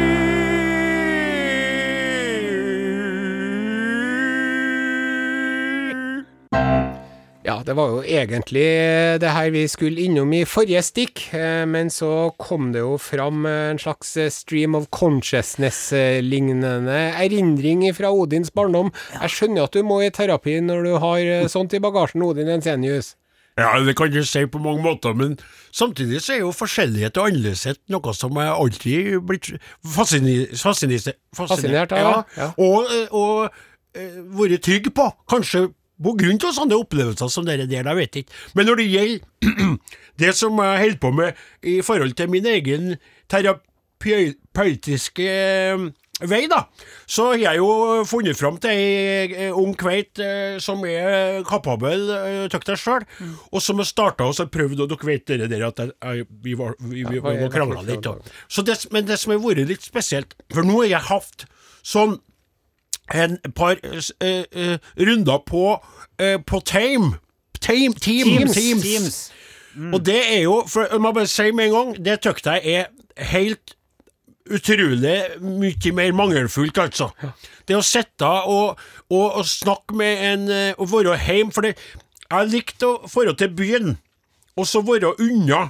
Ja, det var jo egentlig det her vi skulle innom i forrige stikk, eh, men så kom det jo fram en slags stream of consciousness-lignende erindring fra Odins barndom. Jeg skjønner at du må i terapi når du har eh, sånt i bagasjen, Odin Ensenius. Ja, det kan du si på mange måter, men samtidig så er jo forskjellighet og annerledeshet noe som jeg alltid blitt fascinert, fascinert, Fascinert av, ja. ja. Og, eh, og vært trygg på. Kanskje på grunn av sånne opplevelser som dere der, jeg vet ikke. Men når det gjelder det som jeg holder på med i forhold til min egen terapeutiske eh, vei, da, så har jeg jo funnet fram til ei eh, ung kveit eh, som er kapabel til deg sjøl, og som har starta og prøvd, og dere vet dere der at jeg, vi var, vi, vi, vi krangla litt. Så det, men det som har vært litt spesielt, for nå har jeg hatt sånn en par eh, eh, runder på, eh, på Tame. Tame, team, Teams. teams. Teams. Og det er jo, for jeg må bare si med en gang, det syns jeg er helt utrolig mye mer mangelfullt, altså. Det å sitte og, og, og snakke med en og være hjemme, for det, jeg likte å dra til byen, og så være unna.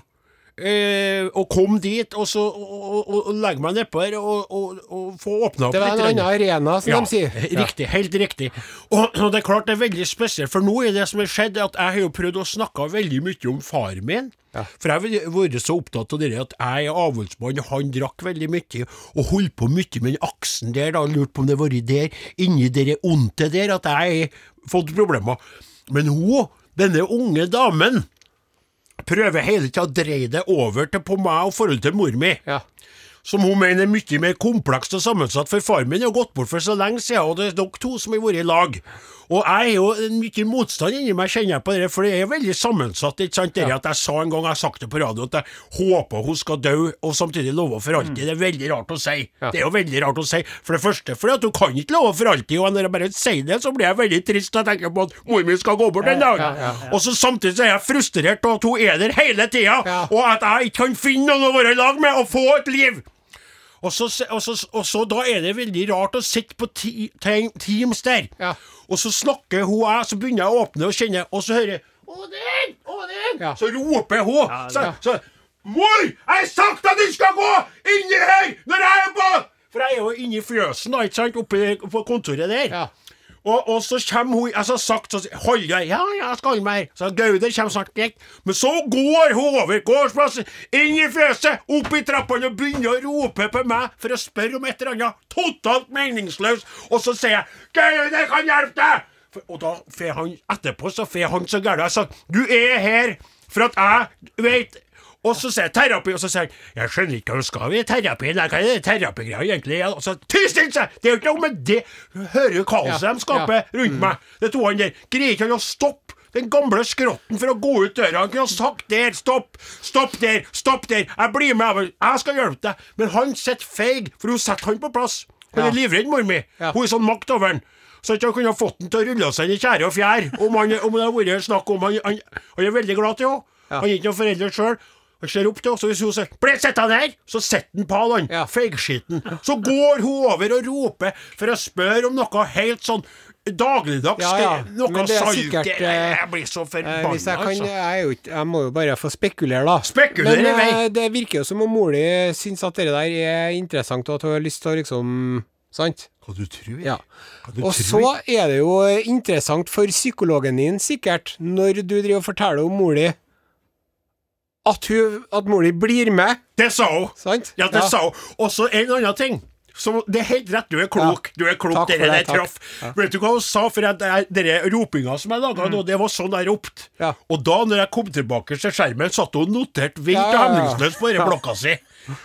Eh, og kom dit, og så og, og, og, legge meg nedpå her og, og, og få åpna opp Det var en annen arena, som Ja, de sier. Riktig, helt riktig. Og, det er klart det er veldig spesielt, for nå er det som har skjedd, at jeg har jo prøvd å snakke veldig mye om far min. For jeg har vært så opptatt av det at jeg er avholdsmann, og han drakk veldig mye, og holdt på mye med den aksen der, da, lurt på om det har vært der, inni det onte der, at jeg har fått problemer. Men hun, denne unge damen, prøver hele tida å dreie det over til på meg og forholdet til mor mi Ja. Som hun mener er mye mer komplekst og sammensatt, for far min har gått bort for så lenge siden, og det er dere to som har vært i lag. Og jeg har jo mye motstand inni meg, kjenner jeg på det, for det er veldig sammensatt. ikke sant? Det at Jeg sa en gang, jeg har sagt det på radio, at jeg håper hun skal dø, og samtidig love for alltid. Det er veldig rart å si. Det er jo veldig rart å si. For det første, fordi at hun kan ikke love for alltid, og når jeg bare sier det, så blir jeg veldig trist jeg tenker på at mor mi skal gå bort en dag. Ja, ja, Og så samtidig så er jeg frustrert av at hun er der hele tida, Ja. og at jeg ikke kan finne noen å være i lag med og få et liv. Og så, og, så, og så da er det veldig rart å sitte på ti, te- Teams der, Ja. og så snakker hun jeg, så begynner jeg å åpne og kjenne, og så hører jeg Odin! Odin! Ja. Så roper hun. så, ja. så, Mor! Jeg har sagt at du skal gå inni her når jeg er på For jeg er jo inni fjøsen, da, ikke sant, oppe på kontoret der. Og, og så kommer hun Jeg så sagt så, Hold deg. Ja, jeg skal holde meg. Så Gauder kommer snart. greit. Men så går hun over gårdsplassen, inn i fjøset, opp i trappene og begynner å rope på meg for å spørre om et eller annet totalt meningsløst. Og så sier jeg 'Gauder kan hjelpe deg'. For, og da får han etterpå så får han så gæren. Jeg sa 'Du er her for at jeg vet' og så sier jeg terapi, og så sier jeg Jeg skjønner ikke hva du skal i terapi. Hva er det terapigreia egentlig? Og så Ty still seg! Det er jo ikke noe med det! Hører du kaoset Ja, de skaper ja. rundt meg? Det to han der. Greier ikke han å stoppe den gamle skrotten for å gå ut døra? Han kunne ha sagt der, stopp, stopp der, stopp der, jeg blir med, jeg- skal hjelpe deg. Men han sitter feig, for hun setter han på plass. Hun Ja. er livredd, mor mi. Ja. Hun er sånn makt over han. Så ikke han kunne ha fått han til å rulle seg inn i tjære og fjær. Om, han, om det har vært snakk om han, han, han er veldig glad til henne. Han er ikke noen foreldre sjøl. Han ser opp til henne, og hvis hun sier 'Bli sittende her', så sitter han på han, Ja. feigskitten. Så går hun over og roper for å spørre om noe helt sånn dagligdags. Ja, ja. Noe eh, Jeg blir så Eh, forbanna, hvis jeg kan altså. jeg, jeg må jo bare få spekulere, da. Spekulere Men eh, det virker jo som om mor di syns at det der er interessant, og at hun har lyst til å liksom Sant? Hva du tror? Ja. Hva du Og tror? så er det jo interessant for psykologen din, sikkert, når du driver og forteller om mor di at, hun- at mor di blir med, Det sa hun. sant? Ja, det sa hun. Og så en annen ting. Så det er helt rett, du er klok. Ja. Du er klok, dere der traff. Vet du hva hun sa? For at dere ropinga som jeg laga nå, det var sånn jeg ropte. Mm. Ja. Og da, når jeg kom tilbake til skjermen, satt hun notert vilt Ja, og ja, ja. hemningsløst på denne blokka si.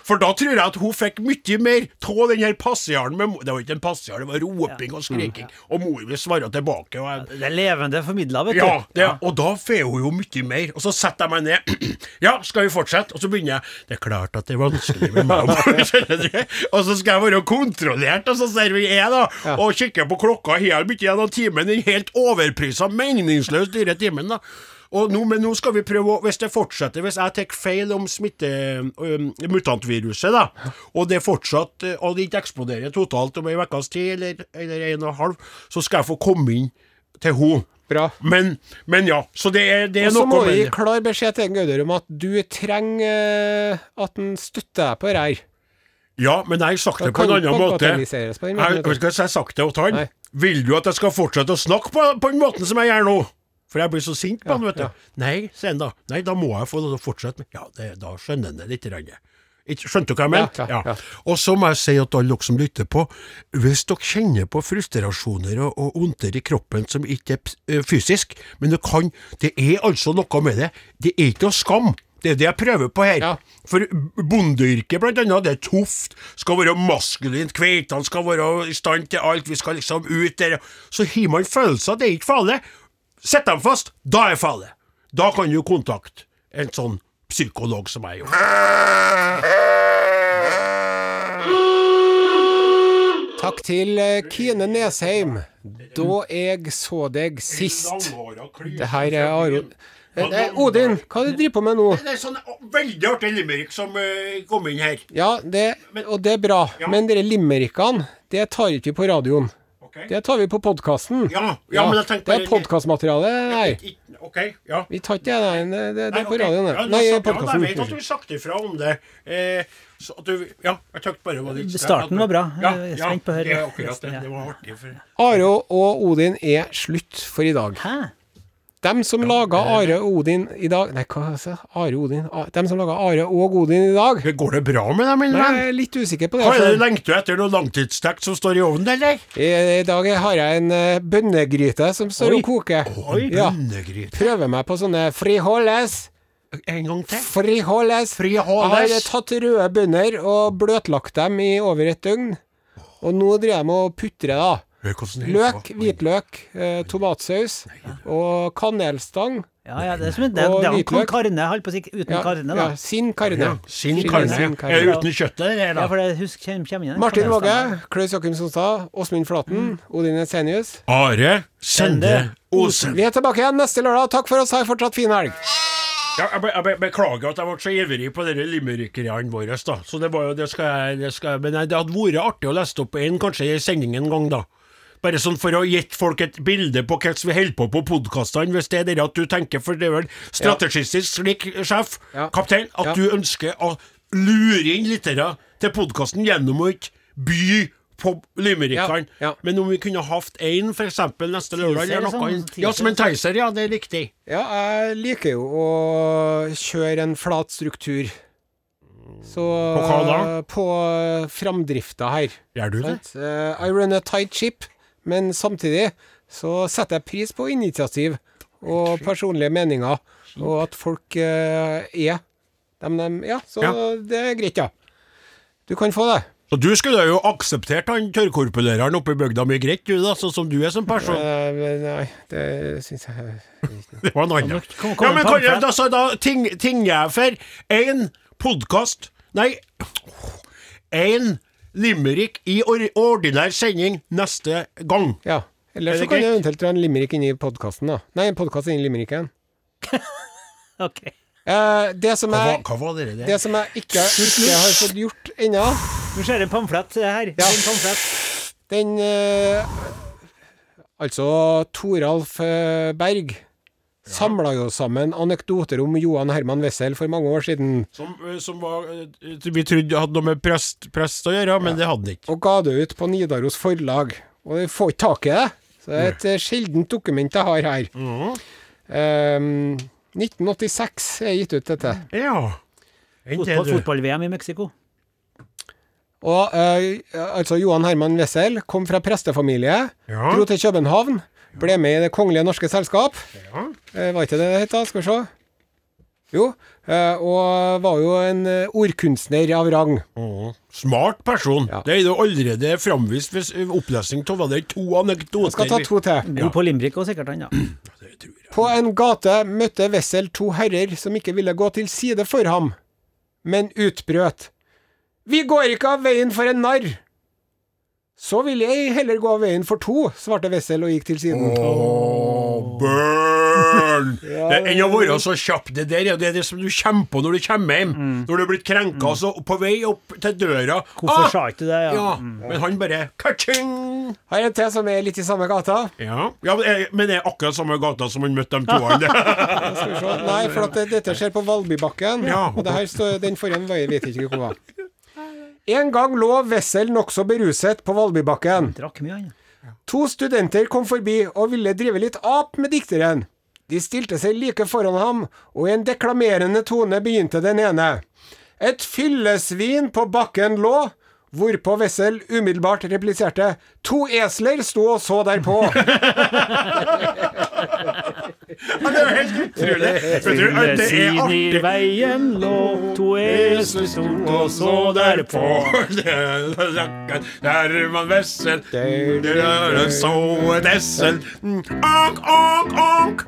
For da tror jeg at hun fikk mye mer av den her passiaren med Det var ikke en passiar, det var roping og skriking. Og mor vil svare tilbake. Og jeg Det er levende formidla, vet du. ja, det, og da får hun jo mye mer. Og så setter jeg meg ned. ja, skal vi fortsette? Og så begynner jeg. Det er klart at det er vanskelig med meg. og så skal jeg være kontrollert, og så ser vi jeg, da. Og kikker på klokka helt mye gjennom timen. Den helt overprisa, meningsløst dyre timen, da. Og nå, men nå skal vi prøve å Hvis det fortsetter, hvis jeg tar feil om smitte um, mutantviruset, da, og det fortsatt øh, Og det ikke eksploderer totalt om ei ukes tid, eller, eller en og en halv, så skal jeg få komme inn til henne. Bra. Men, men ja, så det er, det er Og så må vi gi klar beskjed til Gauder om at du trenger eh, at han støtter deg på det her. Ja, men jeg har sagt det på en annen måte. Jeg ikke hva jeg har sagt det til han. Vil du at jeg skal fortsette å snakke på, på den måten som jeg gjør nå? For jeg blir så sint på han, vet du. Nei, sier han da. Nei, da må jeg få fortsette med Ja, det, da skjønner han det litt. Skjønte du hva jeg mente? Ja, ja, ja. Og så må jeg si at alle dere som lytter på, hvis dere kjenner på frustrasjoner og, og ondter i kroppen som ikke er eh, fysisk, men det kan Det er altså noe med det. Det er ikke noe skam. Det er det jeg prøver på her. For bondeyrket, blant annet, det er tøft. Skal være maskulint. Kveitene skal være i stand til alt. Vi skal liksom ut der. Så har man følelser. Det er ikke farlig. Sett dem fast. Da er jeg farlig. Da kan du kontakte en sånn psykolog som jeg gjorde. Takk til eh, Kine Nesheim. Da jeg så deg sist. Det her er Aron Eh, eh, Odin, hva er det du driver på med nå? Det er sånn veldig artig limerick som eh, kom inn her. Ja, det, og det er bra. Ja. Men dere limerickene, det tar ikke vi på radioen. Ok. Det tar vi på podkasten. Ja, ja, men jeg tenkte Det er podkastmateriale. Nei, OK, ja. vi tar ikke det. Nei, det, det, er på radioen. Ja, det. Nei, podkasten. Ja, jeg vet at du har sagt ifra om det. Eh, så at du, ja, jeg tenkte bare var litt Starten var bra. Ja, Jeg er ja, på å høre det akkurat det. resten, ja. Det var artig. For... Are og Odin er slutt for i dag. Hæ? Dem som laga Are Odin i dag Nei, hva sa? Are Odin? Dem som laga Are og Odin i dag Går det bra med dem, min Nei? Jeg er litt usikker på det. Har du lengter etter noe langtidsstekt som står i ovnen, eller? I, I dag har jeg en uh, bønnegryte som står Oi. og koker. Oi, Ja. bønnegryte. Prøver meg på sånne frijoles. En gang til. Frijoles. Frijoles. Jeg har tatt røde bønner og bløtlagt dem i over et døgn. Og nå driver jeg med å putre, da. Løk, hvitløk, eh, tomatsaus og kanelstang. Ja, ja, det er som en, det, Og det er hvitløk. karne, holdt på å si, uten Ja, karne, ja, sin karne. Sin karne. sin karne. Ja, uten kjøttet, det der, Ja, da? for det husk, kjem, kjem igjen. Martin Våge. Klaus Jakim Sonstad, Åsmund Flaten, Odin Esenius. Are Sende Osen. Vi er tilbake igjen neste lørdag. Takk for oss. Ha en fortsatt fin helg. Ja, jeg, be, jeg be, beklager at jeg ble så ivrig på dere limerickerne våre, da. Så det var jo, det skal jeg, det skal jeg Men det hadde vært artig å lese opp en, kanskje i sending en gang, da. Bare sånn for å gitt folk et bilde på hvordan vi holder på på podkastene, hvis det er det at du tenker For det er vel strategistisk slik, sjef, kaptein, at du ønsker å lure inn lyttere til podkasten gjennom å ikke by på limerickene. Ja, ja. Men om vi kunne hatt én, f.eks. neste lørdag, eller noe sånn, Ja, som en teaser. teiser, ja. Det er riktig. Ja, jeg liker jo å kjøre en flat struktur. Så På hva da? På framdrifta her. Gjør du det? Eh, I run a tight ship, men samtidig så setter jeg pris på initiativ og personlige meninger, og at folk eh, er dem de Ja, så Ja. det er greit, ja. Du kan få det. Så du skulle jo akseptert han tørrkorpuleren oppe i bygda mye greit, du da, sånn som du er som person. Eh, men nei, det syns jeg Det var en annen. Kom- kom Ja, men en kan jeg, altså, da ting, ting jeg for én podkast Nei, én limerick i or ordinær sending neste gang. Ja. Eller Er så kan jeg eventuelt dra en limerick inn i podkasten, da. Nei, en podkast inn i limericken. okay. Eh, det som Hva, jeg var- hva var det? Det som jeg ikke, ikke har fått gjort ennå, Nå ser en pamflett her. Ja. En pamflett. den eh, Altså, Toralf eh, Berg samla jo sammen anekdoter om Johan Herman Wessel for mange år siden, Som, eh, som var eh, Vi trodde hadde noe med prest, prest å gjøre, men det hadde det ikke. og ga det ut på Nidaros forlag. Og vi får ikke tak i det. Så det er et eh, sjeldent dokument jeg har her. Mm. Um, 1986 er gitt ut dette. Ja. Fotball-. Fotball-VM i Mexico. Og uh, altså Johan Herman Wessel kom fra prestefamilie, Ja. dro til København, ble med i Det kongelige norske selskap. Ja. Eh, var ikke det det het, da? Skal vi se. Jo. Eh, og var jo en eh, ordkunstner av rang. Mm. Smart person. Ja. Det er jo allerede framvist ved opplesning av var det to anekdoter. Jeg skal ta to til. God på limerick og sikkert han, ja. Det tror jeg. På en gate møtte Wessel to herrer som ikke ville gå til side for ham, men utbrøt. Vi går ikke av veien for en narr. Så vil jeg heller gå av veien for to, svarte Wessel og gikk til siden. Åh, burn! Er enn å være så kjapp. Det der er det, er det som du kommer på når du kommer hjem. Når du er blitt krenka, så på vei opp til døra Hvorfor ah, sa ikke du det? Ja. Ja, men han bare ka-ching! Har en til som er litt i samme gata. Ja, ja men det er- men det er akkurat samme gata som han møtte de to andre. Nei, for at dette skjer på Valbybakken. Ja. Og det her står, den forrige veien vet jeg ikke hvor var. En gang lå Wessel nokså beruset på Valbybakken. Drakk mye, han. To studenter kom forbi og ville drive litt ap med dikteren. De stilte seg like foran ham, og i en deklamerende tone begynte den ene. Et fyllesvin på bakken lå, hvorpå Wessel umiddelbart repliserte. To esler sto og så derpå. Ja, det er helt utrolig. Vet du, det er Siden i artig. veien lå to esler sto og så derpå. Der man vessel så et essel Ank, ank, ank.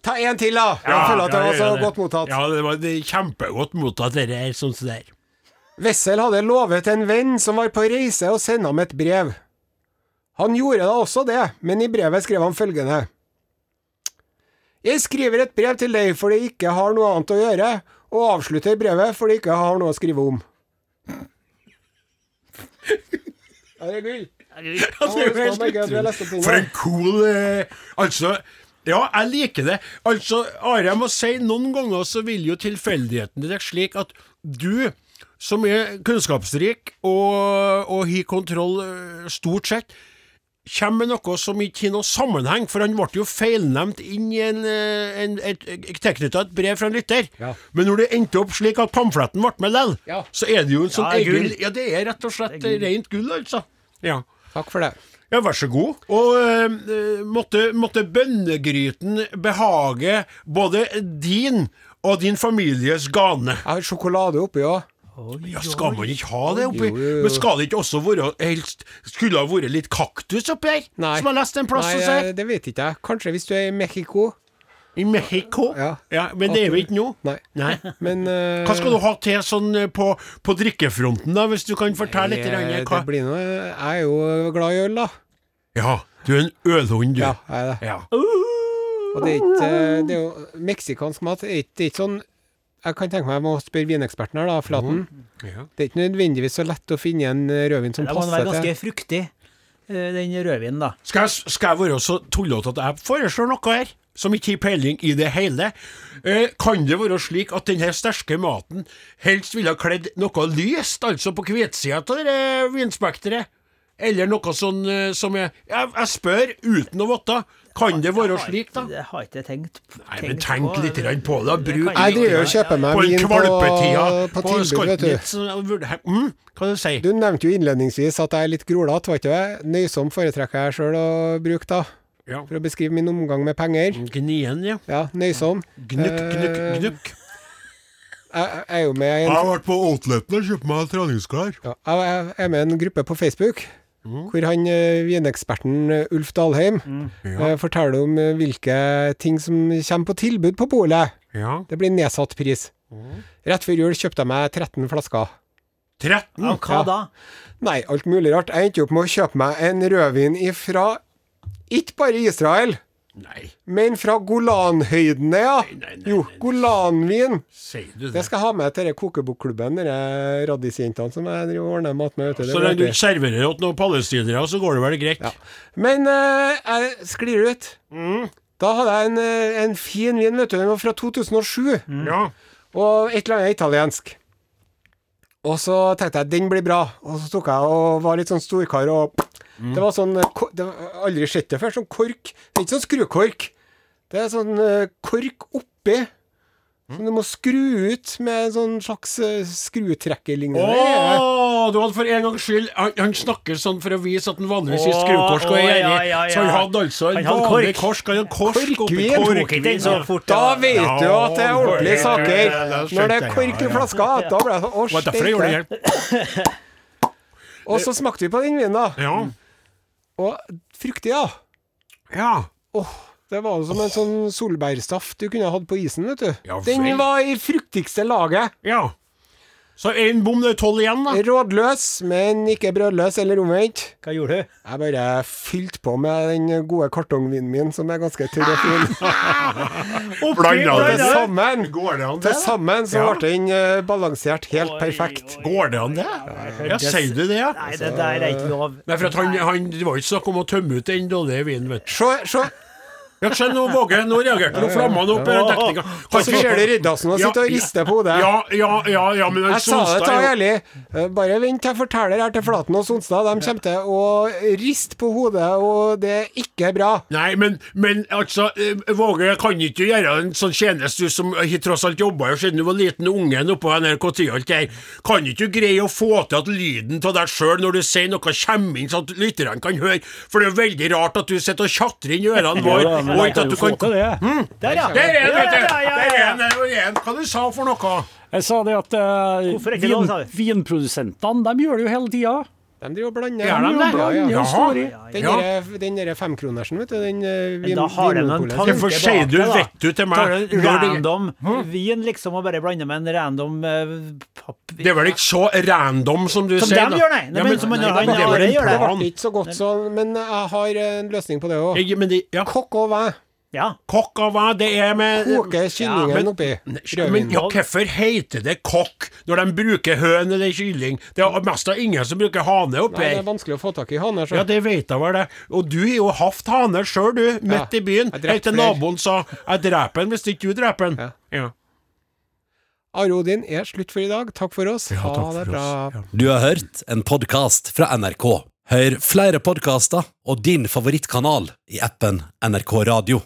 Ta en til, da! Jeg føler at det var så godt mottatt. Ja, det var er kjempegodt mottatt, dette her. sånn som det der. Wessel hadde lovet en venn som var på reise å sende ham et brev. Han gjorde da også det, men i brevet skrev han følgende. Jeg skriver et brev til deg fordi jeg ikke har noe annet å gjøre, og avslutter brevet fordi jeg ikke har noe å skrive om. Ja, det er gull. Er For en cool eh, Altså, ja, jeg liker det. Altså, Are, jeg må si noen ganger så vil jo tilfeldigheten det slik at du, som er kunnskapsrik og, og har kontroll eh, stort sett, kommer med noe som ikke har noen sammenheng, for han ble jo feilnevnt inn i en, eh, en, et, tilknyttet et brev fra en lytter. Ja. Men når det endte opp slik at pamfletten ble med likevel, Ja. så er det jo en sånn Ja, egen gull. Ja, det er rett og slett rent gull, altså. Ja. Takk for det. Ja, vær så god. Og eh, måtte, måtte bønnegryten behage både din og din families gane. Jeg har sjokolade oppi òg. Ja, skal man ikke ha det oppi? Jo, jo, jo. Men skal det ikke også være helst Skulle det ha vært litt kaktus oppi her? Nei. Som jeg leste en plass Nei, hos her? eh, det vet ikke jeg. Kanskje hvis du er i Mexico. I Mexico? Ja. Men det er jo ikke nå. Nei. Nei. Men uh, Hva skal du ha til sånn eh, på, på drikkefronten, da, hvis du kan fortelle litt? eh, hva? Det blir noe Jeg er jo glad i øl, da. Ja, du er en ølhund, du. Ja, jeg er det. Ja. Og det er ikke Det er jo meksikansk mat. Det er ikke, det er ikke sånn Jeg kan tenke meg jeg må spørre vineksperten her, da, Flaten. Ja. Det er ikke nødvendigvis så lett å finne en eh, rødvin som passer til Det må være ganske til fruktig, eh, den rødvinen, da. Skal jeg, skal jeg være så tullete at jeg foreslår noe her, som ikke har peiling i det hele? Eh, kan det være slik at denne sterke maten helst ville ha kledd noe lyst, altså på hvitsida av det vinspekteret? Eller noe sånn eh, som jeg, jeg Jeg spør uten å vite. Kan det være slik, da? Det har jeg ikke tenkt, Nei, men tenk litt på det. Bruk Jeg driver og kjøper meg på vin på, på på tilbud, vet du. Mm, hva du sier Du nevnte jo innledningsvis at jeg er litt grolete, var ikke det? Nøysom foretrekker jeg sjøl å bruke, da. Ja. For å beskrive min omgang med penger. Gnien, ja. Ja, nøysom. Gnukk, gnukk, Eh, gnukk. Jeg jeg er jo med i en har vært på outleten og kjøpt meg treningsklær. Ja, jeg er med i en gruppe på Facebook Mm. hvor han eh, vineksperten eh, Ulf Dalheim eh, forteller om hvilke ting som kommer på tilbud på polet. Ja. Det blir nedsatt pris. Mm. Rett før jul kjøpte jeg meg 13 flasker. 13? Av hva Ja. da? Nei, alt mulig rart. Jeg endte opp med å kjøpe meg en rødvin ifra ikke bare Israel, Nei, men fra Golanhøydene, ja. nei, nei, Jo. Golanvin. sier du Det det? skal jeg ha med til kokebokklubben, de radisjentene som jeg driver og ordner mat med. vet du. Så lenge du ikke serverer til noen palestinere, så går det vel greit? Ja. Men uh, jeg sklir ut. Mm. Da hadde jeg en, eh, en fin vin, vet du. Den var fra 2007. Ja. Og et eller annet italiensk. Og så tenkte jeg den blir bra. Og så tok jeg og var litt sånn storkar og Mm. Det var sånn eh, det var, Aldri sett det før. Sånn kork. Det er ikke sånn skrukork. Det er sånn eh, kork oppi. Som du må skru ut med en sånn slags uh, skrutrekkerlignende Åh, du hadde for en gangs skyld Han, han snakker sånn for å vise at han vanligvis Åh, skrukorsk og er ja, gjerrig. ja, Så han hadde altså en Han hadde vanlig kork. korsk. Han hadde kork oppi Korkvin. Ja. fort. Da ja. vet du at det er ordentlige saker. Når det er kork i ja, ja. flaska, da ble det sånn Å, steike. Og så smakte vi på den vinen, da. Ja. Og fruktig, ja. ja. Åh, det var som en sånn solbærsaft du kunne hatt på isen, vet du. Ja Den var i fruktigste laget. ja. Så én bom, det er tolv igjen, da. Rådløs, men ikke brødløs, eller omvendt. Hva gjorde du? Jeg bare fylte på med den gode kartongvinen min, som er ganske tørr og fin. Blanda det. til sammen, Går det an, til det? sammen så Ja. ble den eh, balansert helt perfekt. Går det an, det? Ja, sier du det, ja? Nei, det der er ikke lov. Nei, for at han, han, Det var ikke snakk om å tømme ut den dårlige vinen, vet du. Se, se. Ja, skjønn, nå våger Nå reagerte nå flammene opp Ja, den dekninga. Og så ser du Riddarsen og sitter og rister på hodet. Ja, ja, ja, ja, men Jeg sa det til ærlig. Eh, Bare vent jeg forteller her til Flaten og Sonstad. De kommer til å riste på hodet, og det er ikke bra. Nei, men, men altså, eh, Våge kan ikke gjøre en sånn tjeneste, du som tross alt jobba her siden du var liten ungen oppå NRK10 og alt det her. Kan ikke du greie å få til at lyden av deg sjøl når du sier noe kommer inn, sånn at lytterne kan høre? For det er jo veldig rart at du sitter og tjatrer inn i ørene våre, ikke at du kan Der, ja. Der er den, vet du! Ja. Der er der er den. Hva du sa for noe? Jeg sa det at eh, Hvorfor ikke lov, vin, du? vinprodusentene de gjør det jo hele tida. De driver og blander. Gjør de det? Ja, ja. Jaha. Den Ja. derre- Den femkronersen, vet du. Den uh, vin, da har de en tanke Hvorfor sier du bak vet du til meg? Random vin, liksom, og bare blander med en random uh, papp... Det er vel ikke så random som du Som sier? Som da? gjør, nei. Nei, men som Nei, han- det det ble ikke så godt sånn, men jeg har en løsning på det òg. Kokk og væ. Ja. Kokk og hva? Det er med Koke kyllingen men- oppi Men ja, hvorfor heter det kokk når de bruker høn eller kylling? Det er mest av ingen som bruker hane oppi her. det er vanskelig å få tak i hane så. Ja, det vet jeg vel det. Og du har jo hatt hane sjøl, du, midt Ja, i byen. Helt til naboen sa 'jeg dreper den hvis ikke du dreper den'. Ja. Ja. Are Odin er slutt for i dag. Takk for oss. Ja, ha det bra. Ja. Du har hørt en podkast fra NRK. Hør flere podkaster og din favorittkanal i appen NRK Radio.